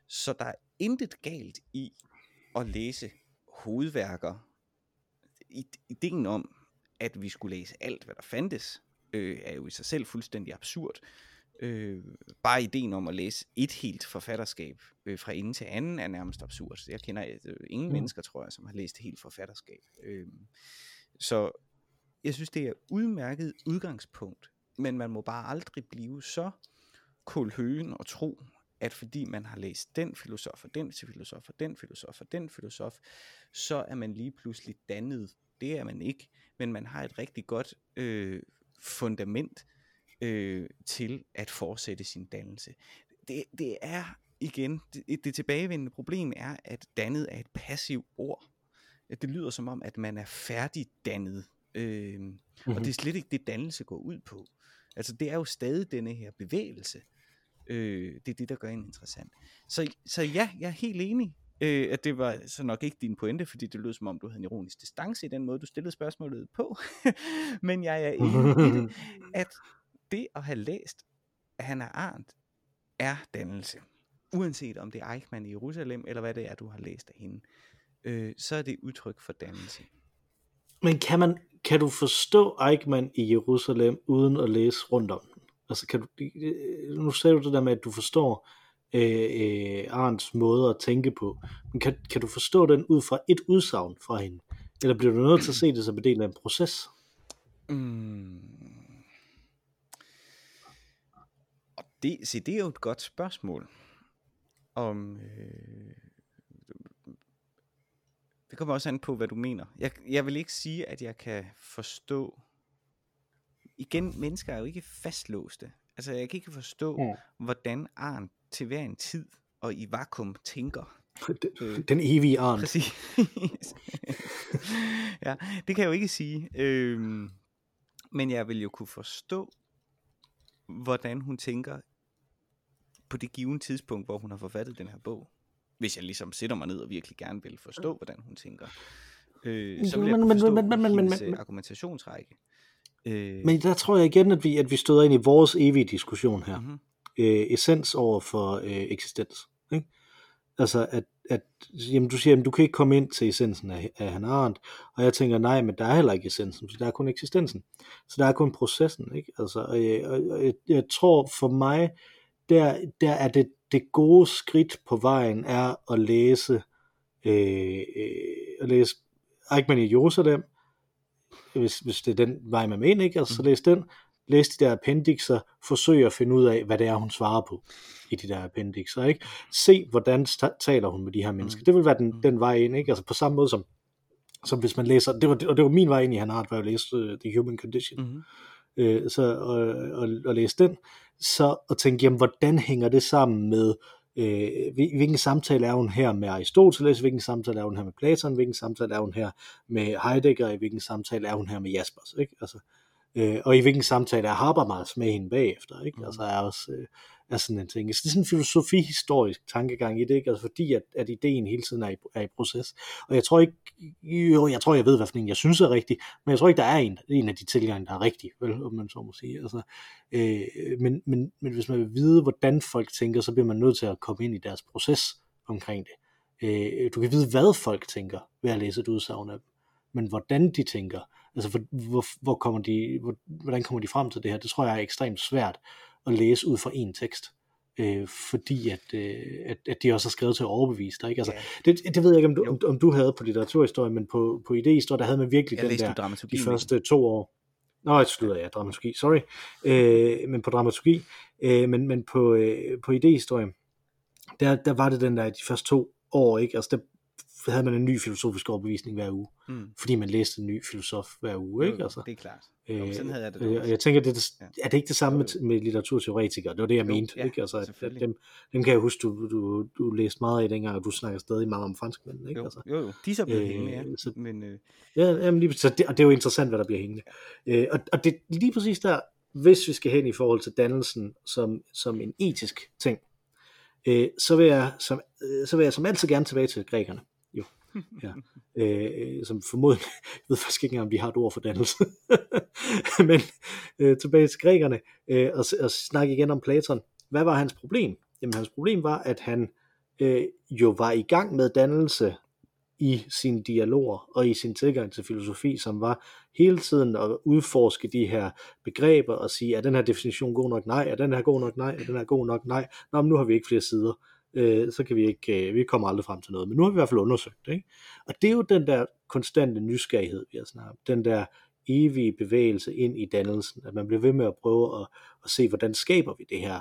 Så der er intet galt i at læse hovedværker. Ideen om, at vi skulle læse alt, hvad der fandtes, øh, er jo i sig selv fuldstændig absurd. Øh, bare ideen om at læse et helt forfatterskab øh, fra ende til anden er nærmest absurd. Jeg kender øh, ingen mm. mennesker, tror jeg, som har læst et helt forfatterskab. Øh, så jeg synes, det er et udmærket udgangspunkt, men man må bare aldrig blive så kulhøen og tro, at fordi man har læst den filosof og den filosof og den filosof og den filosof, så er man lige pludselig dannet. Det er man ikke, men man har et rigtig godt øh, fundament øh, til at fortsætte sin dannelse. Det, det er igen, det, det tilbagevendende problem er, at dannet er et passivt ord. Det lyder som om, at man er færdigdannet, øh, mm-hmm. og det er slet ikke det, dannelse går ud på. Altså det er jo stadig denne her bevægelse. Øh, det er det, der gør en interessant. Så, så ja, jeg er helt enig, øh, at det var så nok ikke din pointe, fordi det lød som om, du havde en ironisk distance i den måde, du stillede spørgsmålet på. Men jeg er enig i det, at det at have læst Hannah Arendt er dannelse. Uanset om det er Eichmann i Jerusalem, eller hvad det er, du har læst af hende, øh, så er det udtryk for dannelse. Men kan, man, kan du forstå Eichmann i Jerusalem, uden at læse rundt om den? Altså kan du, øh, nu sagde du det der med, at du forstår øh, øh, Arns måde at tænke på, men kan, kan du forstå den ud fra et udsagn fra hende? Eller bliver du nødt til at se det som en del af en proces? Mm, Det, se, det er jo et godt spørgsmål. Om, øh, det kommer også an på, hvad du mener. Jeg, jeg vil ikke sige, at jeg kan forstå... Igen, mennesker er jo ikke fastlåste. Altså, jeg kan ikke forstå, ja. hvordan Arn til hver en tid og i vakuum tænker. Den, øh, den evige Arn. Præcis. ja, det kan jeg jo ikke sige. Øh, men jeg vil jo kunne forstå, hvordan hun tænker på det givende tidspunkt, hvor hun har forfattet den her bog. Hvis jeg ligesom sætter mig ned og virkelig gerne vil forstå, hvordan hun tænker. Øh, så vil jeg men, forstå men, men, men, men, men, øh, argumentationsrække. Øh, men der tror jeg igen, at vi, at vi støder ind i vores evige diskussion her. Mm-hmm. Øh, essens over for øh, eksistens. Ikke? Altså, at, at jamen, du siger, at du kan ikke komme ind til essensen af, af Han Arendt, og jeg tænker, nej, men der er heller ikke essensen, for der er kun eksistensen. Så der er kun processen. Ikke? Altså, og, jeg, og jeg, jeg tror for mig, der, der er det, det gode skridt på vejen er at læse, øh, øh, at læse Eichmann i Jerusalem, hvis, hvis det er den vej, man mener, ikke? Altså, så mm. læs den, læs de der appendixer, forsøg at finde ud af, hvad det er, hun svarer på i de der appendixer, ikke? Se, hvordan taler hun med de her mennesker. Mm. Det vil være den, mm. den vej ind, ikke? Altså på samme måde som, som hvis man læser, det var, og det var min vej ind i han har, hvor jeg læste uh, The Human Condition. Mm-hmm. Øh, så og, og, og læse den, så at tænke, jamen, hvordan hænger det sammen med, øh, hvilken samtale er hun her med Aristoteles, hvilken samtale er hun her med Platon, hvilken samtale er hun her med Heidegger, hvilken samtale er hun her med Jaspers, ikke? Altså, øh, og i hvilken samtale er Habermas med hende bagefter, ikke? Mm. Altså er også, øh, er sådan en ting. Så det er sådan en filosofi-historisk tankegang i det, ikke? Altså fordi, at, at ideen hele tiden er i, er i proces. Og jeg tror ikke, jo, jeg tror, jeg ved, hvad for en jeg synes er rigtig, men jeg tror ikke, der er en, en af de tilgange, der er rigtig, vel, om man så må sige. Altså, øh, men, men, men hvis man vil vide, hvordan folk tænker, så bliver man nødt til at komme ind i deres proces omkring det. Øh, du kan vide, hvad folk tænker ved at læse et udsagn af dem, men hvordan de tænker, altså hvor, hvor, hvor kommer de, hvor, hvordan kommer de frem til det her, det tror jeg er ekstremt svært at læse ud fra en tekst. Øh, fordi at, øh, at, at de også har skrevet til at overbevise dig. Ikke? Altså, ja. det, det ved jeg ikke, om du, om, om du havde på litteraturhistorie, men på, på idehistorie, der havde man virkelig jeg den der, de første to år. Nå, jeg slutter, ja, dramaturgi, sorry. Øh, men på dramaturgi, øh, men, men på, øh, på idehistorie, der, der var det den der, de første to år, ikke? Altså, der havde man en ny filosofisk overbevisning hver uge, Mm. fordi man læste en ny filosof hver uge, ikke? Altså, Det er klart. Jo, sådan havde jeg det øh, jeg tænker, det er, er det ikke det samme med, med litteraturteoretikere? Det var det, jeg Jo, mente, ja, ikke? Altså, at, dem, dem kan jeg huske, du, du, du læste meget af dengang, og du snakker stadig meget om franskmænd, ikke? Jo, Altså, jo, jo. De er så blevet øh, hængende, ja. så- Men øh, Ja, jamen lige, så det, og det er jo interessant, hvad der bliver hængende. Øh, og, og det lige præcis der, hvis vi skal hen i forhold til dannelsen som, som en etisk ting, øh, så, vil jeg, som, øh, så vil jeg som altid gerne tilbage til grækerne. Ja. Øh, som formodentlig, jeg ved faktisk ikke engang, om de har et ord for dannelse, men øh, tilbage til grækerne, øh, og, og snakke igen om Platon. Hvad var hans problem? Jamen hans problem var, at han øh, jo var i gang med dannelse i sine dialoger og i sin tilgang til filosofi, som var hele tiden at udforske de her begreber og sige, er den her definition god nok? Nej. Er den her god nok? Nej. Er den her god nok? Nej. Nå, men nu har vi ikke flere sider. Øh, så kan vi ikke, øh, vi kommer aldrig frem til noget. Men nu har vi i hvert fald undersøgt det. Ikke? Og det er jo den der konstante nysgerrighed, vi har snakket om. Den der evige bevægelse ind i dannelsen. At man bliver ved med at prøve at, at se, hvordan skaber vi det her,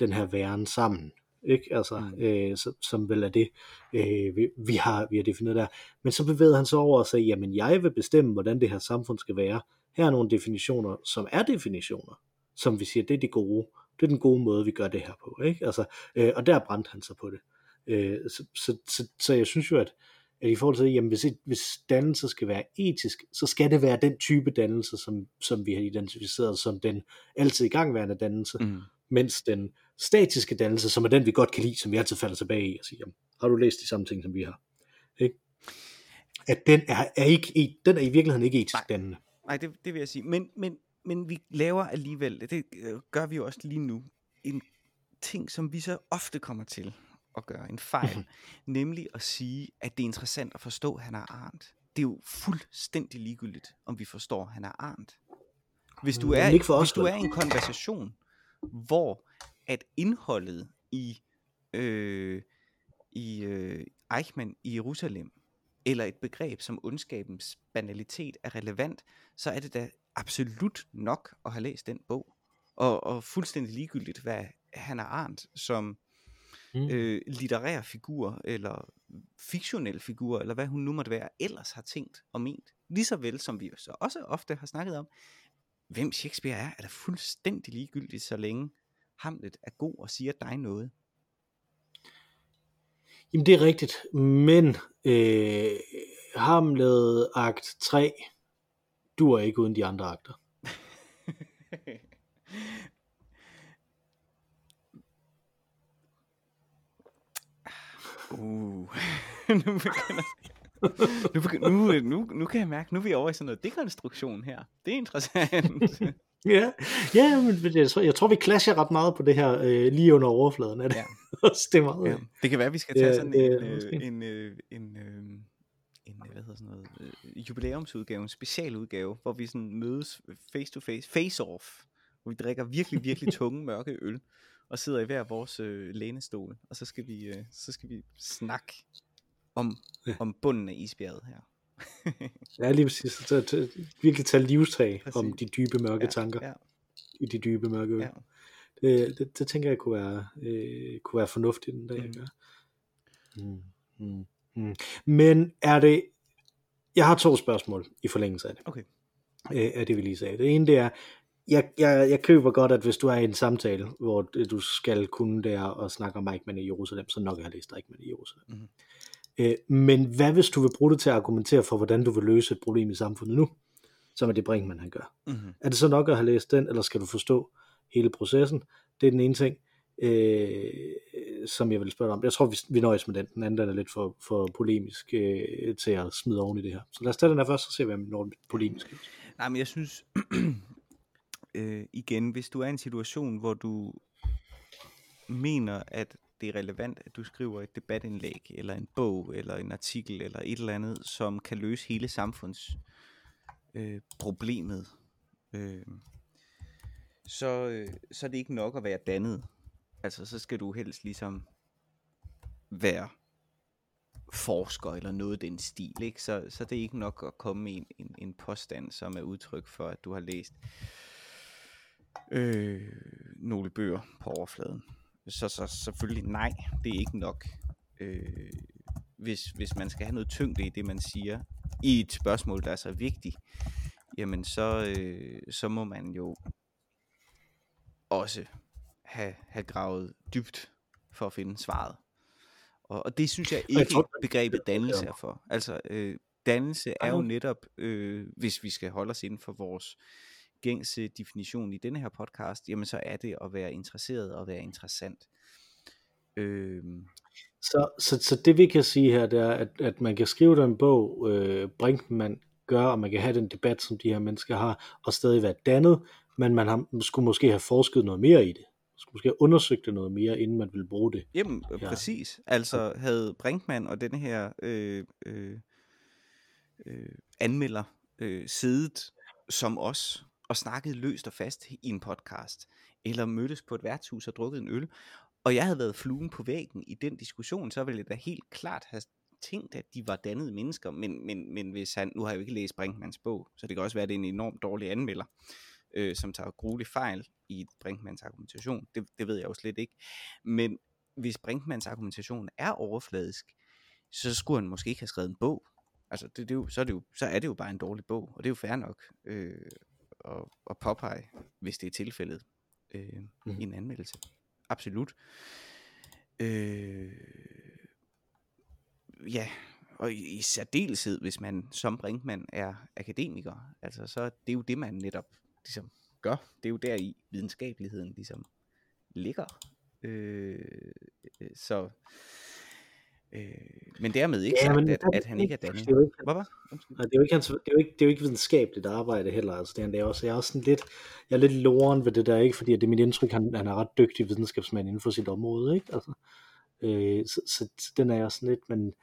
den her væren sammen. Ikke? Altså, Mm. øh, som, som vel er det, øh, vi, vi, har, vi har defineret der. Men så bevægede han sig over og sagde, jamen jeg vil bestemme, hvordan det her samfund skal være. Her er nogle definitioner, som er definitioner, som vi siger, det er det gode. Det er den gode måde, vi gør det her på. Ikke? Altså, øh, og der brændte han sig på det. Øh, så, så, så, så jeg synes jo, at, at i forhold til, jamen hvis, et, hvis dannelse skal være etisk, så skal det være den type dannelse, som, som vi har identificeret som den altid igangværende dannelse, mm. mens den statiske dannelse, som er den, vi godt kan lide, som vi altid falder tilbage i og siger, jamen, har du læst de samme ting, som vi har? Ikke? At den er, er, ikke, den er i virkeligheden ikke etisk Nej. dannende. Nej, det, det vil jeg sige. Men, men, men vi laver alligevel, det øh, gør vi jo også lige nu, en ting, som vi så ofte kommer til at gøre, en fejl, nemlig at sige, at det er interessant at forstå, at han er arnt. Det er jo fuldstændig ligegyldigt, om vi forstår, han er arnt. Hvis du er, ikke for os, hvis du er i en konversation, hvor at indholdet i, øh, i øh, Eichmann i Jerusalem, eller et begreb som ondskabens banalitet er relevant, så er det da absolut nok at have læst den bog. Og, og fuldstændig ligegyldigt, hvad han er arnt som Mm. øh, litterær figur, eller fiktionel figur, eller hvad hun nu måtte være, ellers har tænkt og ment. Lige så vel som vi jo så også ofte har snakket om, hvem Shakespeare er, er da fuldstændig ligegyldigt, så længe Hamlet er god og siger dig noget. Jamen det er rigtigt, men øh, Hamlet akt 3 duer ikke uden de andre akter. Uh. nu, begynder, nu, begynder, nu, nu, nu kan jeg mærke, nu er vi over i sådan noget dekonstruktion her. Det er interessant. Ja, ja men jeg tror, jeg tror vi clasher ret meget på det her øh, lige under overfladen af det. Ja. Det er meget. ja. Det kan være, at vi skal tage Ja, sådan det en, øh, en, øh, en, øh, en, øh, hvad hedder sådan noget, øh, jubilæumsudgave, en specialudgave, hvor vi sådan mødes face to face, face off, hvor vi drikker virkelig, virkelig tunge, mørke øl, og sidder i hver vores øh, lænestol, og så skal vi, øh, så skal vi snakke om, Ja. om bunden af isbjerget her. Ja, lige præcis. Så, så, virkelig tage livstag Præcis. om de dybe mørke ja, tanker Ja, i de dybe mørke øl. ja. Det, det, det tænker jeg kunne være, øh, kunne være fornuftigt den dag. Mm. Mm. Mm. Mm. Mm. Men er det... Jeg har to spørgsmål i forlængelse af det. Okay. Øh, af det vi lige sagde. Det ene det er, jeg, jeg, jeg køber godt, at hvis du er i en samtale, hvor du skal kunne der og snakke om Eichmann i Jerusalem, så nok jeg har læst Eichmann i Jerusalem. Mhm. Øh, men hvad hvis du vil bruge det til at argumentere for, hvordan du vil løse et problem i samfundet nu? Som er det Brinkmann han gør. Mm-hmm. Er det så nok at have læst den, eller skal du forstå hele processen? Det er den ene ting, øh, som jeg vil spørge om. Jeg tror, vi, vi nøjes med den. Den anden den er lidt for, for polemisk øh, til at smide oven i det her. Så lad os tage den her først, så ser vi, om vi når den polemiske. Nej, men jeg synes, øh, igen, hvis du er i en situation, hvor du mener, at det er relevant, at du skriver et debatindlæg, eller en bog, eller en artikel, eller et eller andet, som kan løse hele samfundsproblemet, øh, problemet, øh, så, øh, så er det ikke nok at være dannet. Altså, så skal du helst ligesom være forsker eller noget den stil, ikke? Så, så det er ikke nok at komme med en, en, en påstand, som er udtryk for, at du har læst øh, nogle bøger på overfladen. Så, så selvfølgelig nej, det er ikke nok. Øh, hvis, hvis man skal have noget tyngde i det, man siger, i et spørgsmål, der er så vigtigt, jamen så, øh, så må man jo også have, have gravet dybt for at finde svaret. Og, og det synes jeg ikke, jeg tror, begrebet dannelse er for. Altså, øh, dannelse er jo netop, øh, hvis vi skal holde os inden for vores gængse definition i denne her podcast, jamen så er det at være interesseret og være interessant. Øh, så, så, så det vi kan sige her, det er, at, at man kan skrive den bog, øh, Brinkmann gør, og man kan have den debat, som de her mennesker har, og stadig være dannet, men man har, skulle måske have forsket noget mere i det. Skulle måske have undersøgt det noget mere, inden man ville bruge det. Jamen, ja. præcis. Altså havde Brinkmann og denne her øh, øh, øh, anmelder øh, siddet som os og snakket løst og fast i en podcast, eller mødtes på et værtshus og drukket en øl, og jeg havde været fluen på væggen i den diskussion, så ville jeg da helt klart have tænkt, at de var dannede mennesker, men, men, men hvis han, nu har jeg jo ikke læst Brinkmans bog, så det kan også være, at det er en enormt dårlig anmelder, øh, som tager grueligt fejl i Brinkmans argumentation, det, det ved jeg jo slet ikke, men hvis Brinkmans argumentation er overfladisk, så skulle han måske ikke have skrevet en bog, altså det, det er jo, så, er det jo, så er det jo bare en dårlig bog, og det er jo fair nok øh, at, at påpege, hvis det er tilfældet øh, mm. i en anmeldelse. Absolut. Øh, ja, og i, i særdeleshed, hvis man som Brinkmann er akademiker, altså så det er jo det, man netop ligesom gør. Det er jo der i videnskabeligheden ligesom ligger. Øh, så Øh, men dermed ikke ja, sagt, men, at, at han ikke er dannet. Det er jo ikke, Hvad var? Nej, det er jo ikke, hans, det er jo ikke, det er jo ikke videnskabeligt arbejde heller. Altså, det er, det er også, jeg er også sådan lidt, jeg er lidt loren ved det der, ikke? fordi det er mit indtryk, han, han er ret dygtig videnskabsmand inden for sit område. Ikke? Altså, øh, så, så, så, den er jeg sådan lidt, men,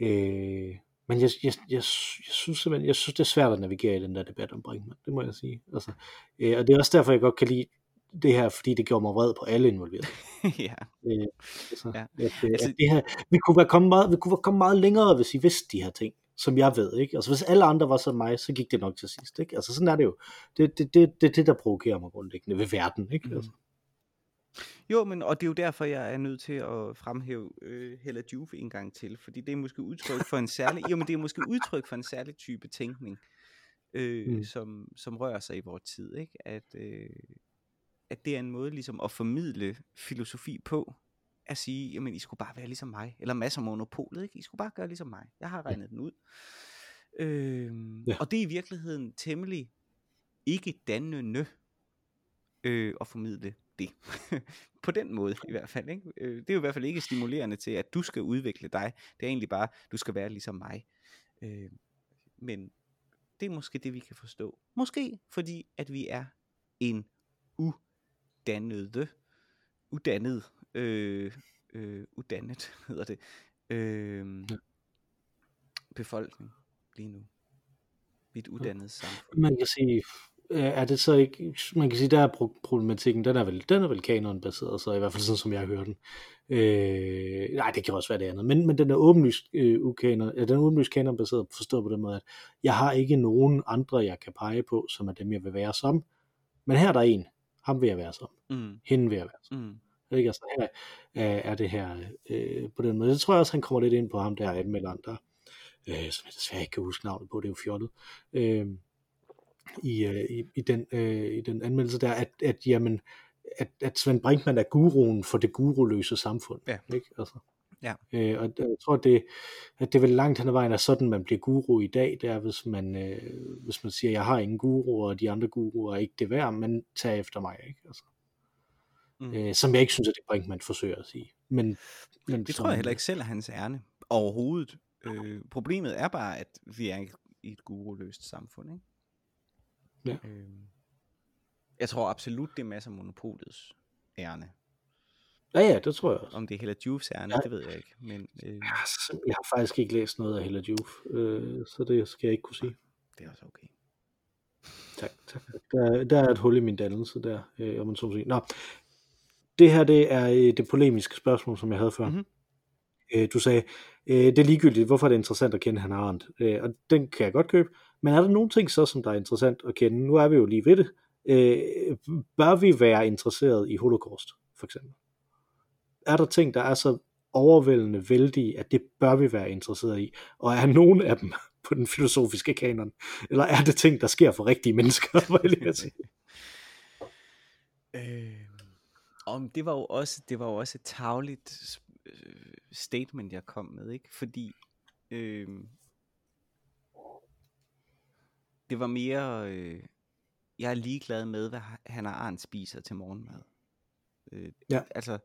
øh, men jeg, jeg, jeg, jeg, synes simpelthen, jeg synes, det er svært at navigere i den der debat om Brinkmann, det må jeg sige. Altså, øh, og det er også derfor, jeg godt kan lide det her, fordi det gjorde mig vred på alle involverede. ja. Øh, altså, ja. At, øh, altså, at det her, vi kunne være kommet meget, vi kunne være kommet meget længere, hvis I vidste de her ting, som jeg ved, ikke? Altså hvis alle andre var som mig, så gik det nok til sidst, ikke? Altså sådan er det jo. Det er det, det, det, det, der provokerer mig grundlæggende ved verden, ikke? Mm. Jo, men og det er jo derfor, jeg er nødt til at fremhæve øh, Hella Juve en gang til, fordi det er måske udtryk for en særlig, jo, men det er måske udtryk for en særlig type tænkning, øh, mm. som, som rører sig i vores tid, ikke? At, øh, at det er en måde ligesom at formidle filosofi på, at sige, jamen I skulle bare være ligesom mig, eller masser af monopolet, ikke? I skulle bare gøre ligesom mig. Jeg har regnet ja. den ud. Øh, ja. Og det er i virkeligheden temmelig ikke dannende øh, at formidle det. på den måde i hvert fald. Ikke? Øh, det er jo i hvert fald ikke stimulerende til, at du skal udvikle dig. Det er egentlig bare, du skal være ligesom mig. Øh, men det er måske det, vi kan forstå. Måske fordi, at vi er en uddannede, uddannet, øh, øh, uddannet hedder det, øh, ja. befolkning lige nu. Vi er et uddannet samfund. Man kan sige, er det så ikke, man kan sige, der er problematikken, den er vel, den er vel kanon baseret, så i hvert fald sådan, som jeg hører den. Øh, nej, det kan også være det andet, men, men den er åbenlyst, øh, ukanon, ja, den er åbenlyst kanon baseret, forstået på den måde, at jeg har ikke nogen andre, jeg kan pege på, som er dem, jeg vil være som, men her er der en, ham vil jeg være som. Mm. Hende vil jeg være som. Mm. Ikke? Altså her er, er det her øh, på den måde. Jeg tror også, han kommer lidt ind på ham der anmelderen der, øh, som jeg desværre ikke kan huske navnet på, det er jo fjollet. Øh, i, øh, i, i, den, øh, i den anmeldelse der, at, at jamen, at, at Svend Brinkmann er guruen for det guruløse samfund. Ja. Ikke? Altså. Ja. Øh, og jeg tror, det, at det er vel langt hen ad vejen er sådan, man bliver guru i dag, det er, hvis man, øh, hvis man siger, jeg har ingen guru, og de andre guruer er ikke det værd, men tag efter mig. Ikke? Altså. Mm. Øh, som jeg ikke synes, at det Brinkmann forsøger at sige. Men, men det som, tror jeg heller ikke selv er hans ærne overhovedet. Øh, problemet er bare, at vi er i et guruløst samfund. Ikke? Ja. Øh, jeg tror absolut, det er masser af monopolets ærne. Ja, ja, det tror jeg også. Om det er Hella Juves ærne, ja. det ved jeg ikke. Men, øh... jeg, har, jeg har faktisk ikke læst noget af Hella Juve, øh, så det skal jeg ikke kunne sige. Det er også okay. Tak, tak. Der, der er et hul i min dannelse der, øh, om man så må sige. Nå, det her det er øh, det polemiske spørgsmål, som jeg havde før. Mm-hmm. Øh, du sagde, øh, det er ligegyldigt, hvorfor er det interessant at kende han Arendt? Øh, og den kan jeg godt købe. Men er der nogle ting så, som der er interessant at kende? Nu er vi jo lige ved det. Øh, bør vi være interesseret i holocaust, for eksempel? er der ting, der er så overvældende vældige, at det bør vi være interesseret i? Og er nogen af dem på den filosofiske kanon? Eller er det ting, der sker for rigtige mennesker? Vil jeg sige? Øh, om det var jo også det var jo også et tavligt statement jeg kom med, ikke? Fordi øh, det var mere øh, jeg er ligeglad med hvad han og Arne spiser til morgenmad. Øh, Ja. Altså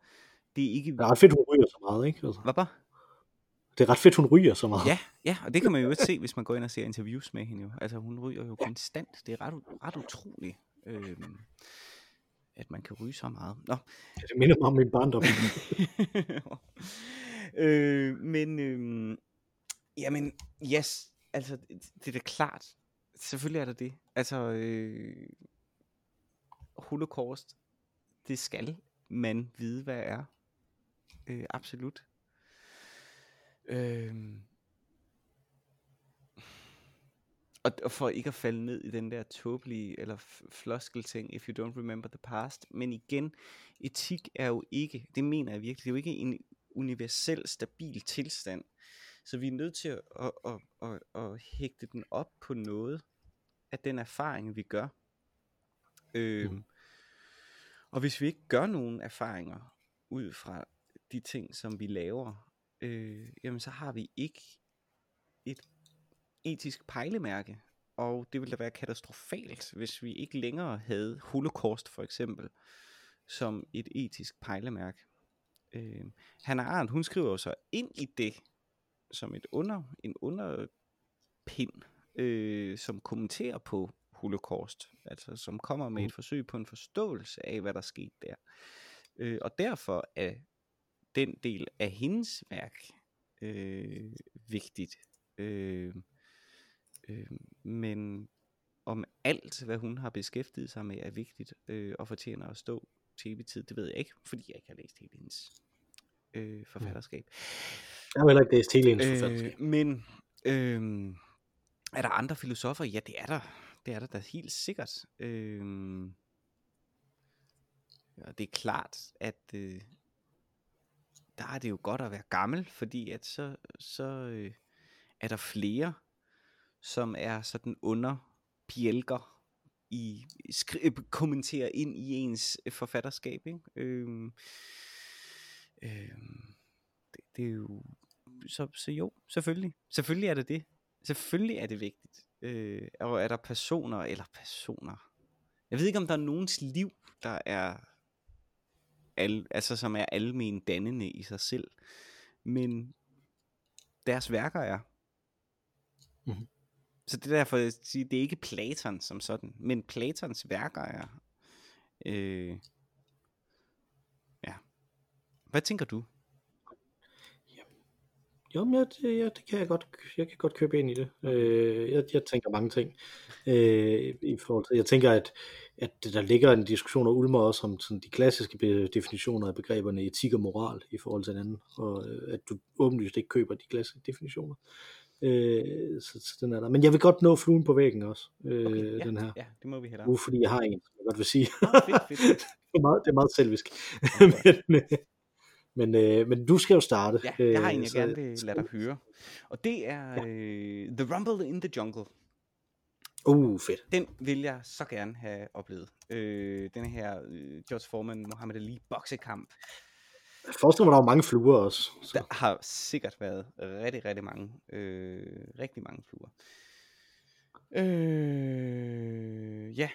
det er ikke Det er ret fedt, hun ryger så meget, ikke? Altså, Hvad bare? det er ret fedt, hun ryger så meget. Ja, ja, og det kan man jo også se, hvis man går ind og ser interviews med hende jo. Altså hun ryger jo konstant. Det er ret, ret utroligt, øh, at man kan ryge så meget. Nå, Det minder mig om min barndom. øh, men, øh, jamen, yes, altså, det, det er da klart. Selvfølgelig er der det. Altså, øh, holocaust, det skal man vide, hvad er. Øh, absolut. Øh, og, og for ikke at falde ned i den der tåbelige eller floskelting, floskel ting, if you don't remember the past. Men igen, etik er jo ikke, det mener jeg virkelig, det er jo ikke en universel, stabil tilstand. Så vi er nødt til at, at, at, at, at hægte den op på noget af den erfaring, vi gør. Øhm, Mhm. Og hvis vi ikke gør nogen erfaringer ud fra de ting, som vi laver, øh, jamen så har vi ikke et etisk pejlemærke. Og det ville da være katastrofalt, hvis vi ikke længere havde holocaust for eksempel, som et etisk pejlemærke. Øh, Hannah Arendt, hun skriver jo så ind i det, som et under, en underpind, øh, som kommenterer på holocaust, altså som kommer med et forsøg på en forståelse af, hvad der skete der. Øh, og derfor er den del af hendes værk øh, vigtigt. Øh, øh, men om alt, hvad hun har beskæftiget sig med, er vigtigt øh, og fortjener at stå til evig tid, det ved jeg ikke, fordi jeg ikke har læst hele hendes øh, forfatterskab. Jeg har heller ikke læst hele hendes forfatterskab. Øh, men øh, er der andre filosofer? Ja, det er der. Det er der da helt sikkert. Øh, og det er klart, at øh, der er det jo godt at være gammel, fordi at så, så øh, er der flere, som er sådan under bjælker i skri- øh, kommentere ind i ens øh, forfatterskab. Ikke? Øhm, øhm, det, det er jo så, så jo, selvfølgelig. Selvfølgelig er det det. Selvfølgelig er det vigtigt. Øh, og er der personer, eller personer, jeg ved ikke om der er nogens liv, der er, al, altså som er almen dannende i sig selv, men deres værker er. Mhm. Så det er derfor, jeg siger, det er ikke Platon som sådan, men Platons værker er. Øh, ja. Hvad tænker du? Jo, men ja, det, ja, det kan jeg godt, jeg kan godt købe ind i det. Øh, jeg, jeg tænker mange ting. Øh, i forhold til, jeg tænker, at, at der ligger en diskussion og ulmer også om sådan de klassiske definitioner af begreberne etik og moral i forhold til hinanden, og øh, at du åbenlyst ikke køber de klassiske definitioner. Øh, så, så den er der. Men jeg vil godt nå fluen på væggen også, øh, Okay, ja, den her ja, det må vi hellere. uge, fordi jeg har en, som jeg godt vil sige. Nå, fedt, fedt, fedt. det, er meget, det er meget selvisk. Okay. men, øh, men, øh, men du skal jo starte. Ja, jeg har en, øh, jeg så- gerne vil lade dig høre. Og det er øh, The Rumble in the Jungle. Uh, fedt. Den vil jeg så gerne have oplevet. Øh, den her øh, George Foreman, Muhammad Ali boksekamp. Jeg forestiller mig, der var mange fluer også. Så. Der har sikkert været rigtig, rigtig mange, øh, rigtig mange fluer. Øh, ja.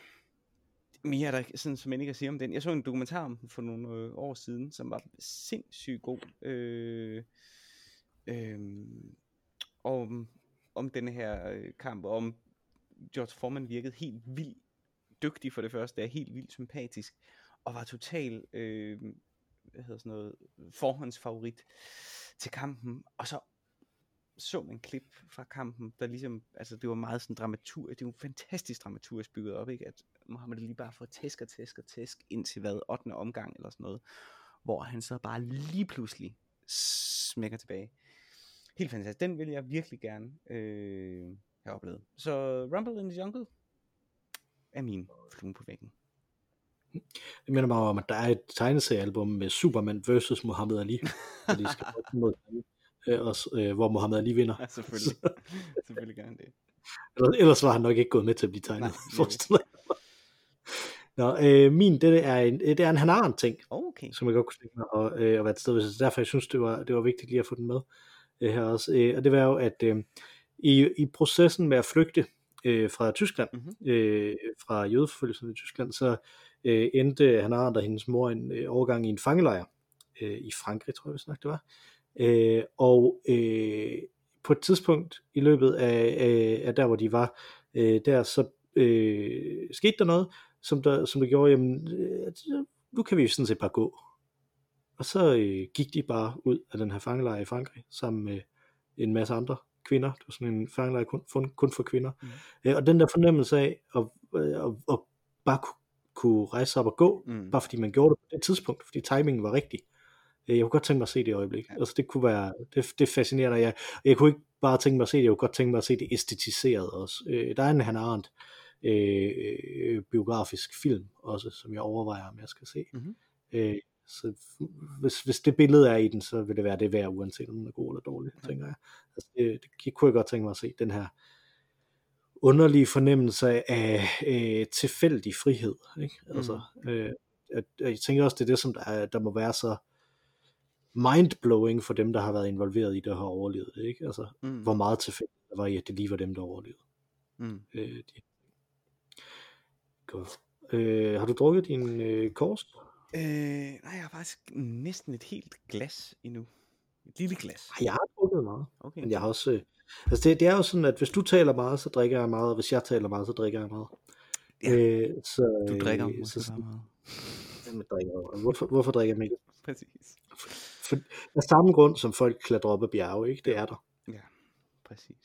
Mere er der sådan, som jeg ikke at sige om den. Jeg så en dokumentar om den for nogle øh, år siden, som var sindssygt god. Øh, øh, om, om den her øh, kamp, og om George Foreman virkede helt vildt dygtig for det første, er helt vildt sympatisk, og var total, øh, hedder sådan noget, forhåndsfavorit til kampen, og så så man klip fra kampen, der ligesom, altså det var meget sådan dramatur, det var fantastisk dramaturgisk bygget op, ikke? At Mohammed lige bare får tæsk og tæsk og tæsk indtil hvad, 8. omgang eller sådan noget, hvor han så bare lige pludselig smækker tilbage. Helt fantastisk. Den vil jeg virkelig gerne øh, have oplevet. Så Rumble in the Jungle er min flue på væggen. Det minder mig om, at der er et tegneseriealbum med Superman vs. Muhammad Ali, hvor de skal mod øh, og, øh, hvor Muhammad Ali vinder. Ja, selvfølgelig. selvfølgelig han det. Ellers, ellers var han nok ikke gået med til at blive tegnet. Nej, Nå, øh, min, det er en, det er en Hanan ting, okay. som jeg godt kunne tænke mig at, øh, at være et sted. Så derfor jeg synes, det var, det var vigtigt lige at få den med øh, her også. Øh, og det var jo, at øh, i, i processen med at flygte øh, fra Tyskland, mm-hmm. øh, fra jødeforfølgelsen i Tyskland, så øh, endte Hanan og hendes mor en øh, overgang i en fangelejr øh, i Frankrig, tror jeg, vi det var. Øh, og øh, på et tidspunkt i løbet af, af, af der, hvor de var, øh, der så øh, skete der noget, som der, som der gjorde, jamen, øh, nu kan vi sådan set bare gå. Og så øh, gik de bare ud af den her fangelejr i Frankrig, sammen med en masse andre kvinder. Det var sådan en fangelejr kun, kun for kvinder. Mm. Øh, og den der fornemmelse af at, at, at, at bare kunne, kunne rejse sig op og gå, mm. bare fordi man gjorde det på det tidspunkt, fordi timingen var rigtig. Øh, jeg kunne godt tænke mig at se det i øjeblik. Ja. Altså det kunne være, det, det fascinerer jeg. Jeg kunne ikke bare tænke mig at se det, jeg kunne godt tænke mig at se det æstetiseret også. Øh, der er en Han Arendt øh, biografisk film også, som jeg overvejer, om jeg skal se. Mm-hmm. Øh, så hvis, hvis det billede er i den, så vil det være det værd, uanset om den er god eller dårlig, ja. tænker jeg. Altså, det, det kunne jeg godt tænke mig at se, den her underlige fornemmelse af øh, tilfældig frihed. Ikke? Altså, mm. øh, at, jeg tænker også, det er det, som der, er, der må være så mindblowing for dem, der har været involveret i det og har overlevet det. Ikke? Altså, mm. hvor meget tilfældigt der var i, at det lige var dem, der overlevede. Mm. Øh, de... Godt. Øh, har du drukket din øh, kors? Øh, nej, jeg har faktisk næsten et helt glas endnu. Et lille glas. Jeg har drukket meget. Okay. Men jeg har også... Øh, altså det, det er jo sådan, at hvis du taler meget, så drikker jeg meget, og hvis jeg taler meget, så drikker jeg meget. Ja, øh, så, du drikker øh, så, meget. Jamen, drikker, hvorfor, hvorfor drikker jeg ikke? Præcis. For, for, af samme grund, som folk klatrer op ad bjerge, ikke? Det er der. Ja, præcis.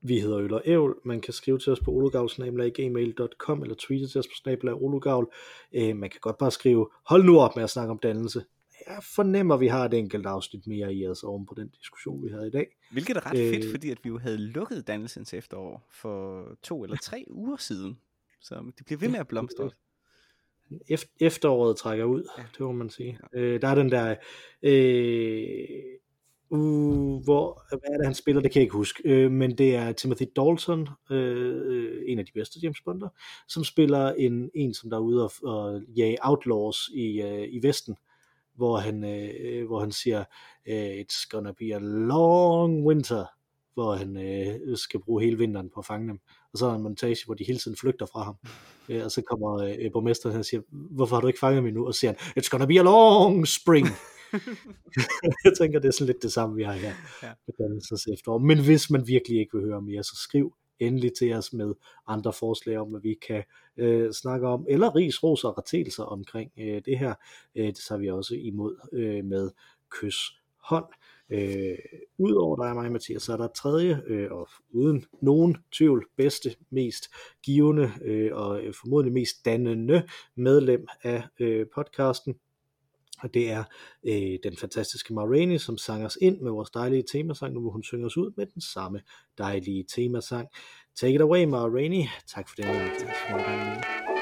Vi hedder Øl og Ævl. Man kan skrive til os på olugavl.gmail.com eller tweete til os på snabla olugavl. Øh, man kan godt bare skrive, hold nu op med at snakke om dannelse. Jeg fornemmer, at vi har et enkelt afsnit mere i os oven på den diskussion, vi havde i dag. Hvilket er ret øh, fedt, fordi at vi jo havde lukket dannelsens efterår for to eller tre uger siden. Så det bliver ved med at blomstre. Efteråret trækker ud, ja. det må man sige. Ja. Øh, der er den der... Øh, uh, hvor, hvad er det han spiller, det kan jeg ikke huske, øh, men det er Timothy Dalton, øh, en af de bedste James Bonder, som spiller en, en som der er ude og, og jage outlaws i, øh, i Vesten, hvor han, øh, hvor han siger, øh, it's gonna be a long winter, hvor han øh, skal bruge hele vinteren på at fange dem. Og så er der en montage, hvor de hele tiden flygter fra ham. Øh, og så kommer øh, borgmesteren og siger, hvorfor har du ikke fanget mig nu? Og så siger han, it's gonna be a long spring. jeg tænker, det er sådan lidt det samme, vi har her ja. på dannelses efterår. Men hvis man virkelig ikke vil høre mere, så skriv endelig til os med andre forslag om, hvad vi kan øh, snakke om, eller ris, ros og rettelser omkring øh, det her. Øh, det tager vi også imod øh, med kys hånd. Øh, Udover dig og mig, Mathias, så er der tredje, øh, og uden nogen tvivl, bedste, mest givende øh, og øh, formodentlig mest dannende medlem af øh, podcasten, og det er øh, den fantastiske Marini, som sang os ind med vores dejlige temasang, nu hvor hun synger os ud med den samme dejlige temasang. Take it away, Marini. Tak for den. Tak for det.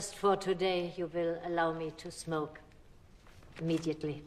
Just for today, you will allow me to smoke immediately.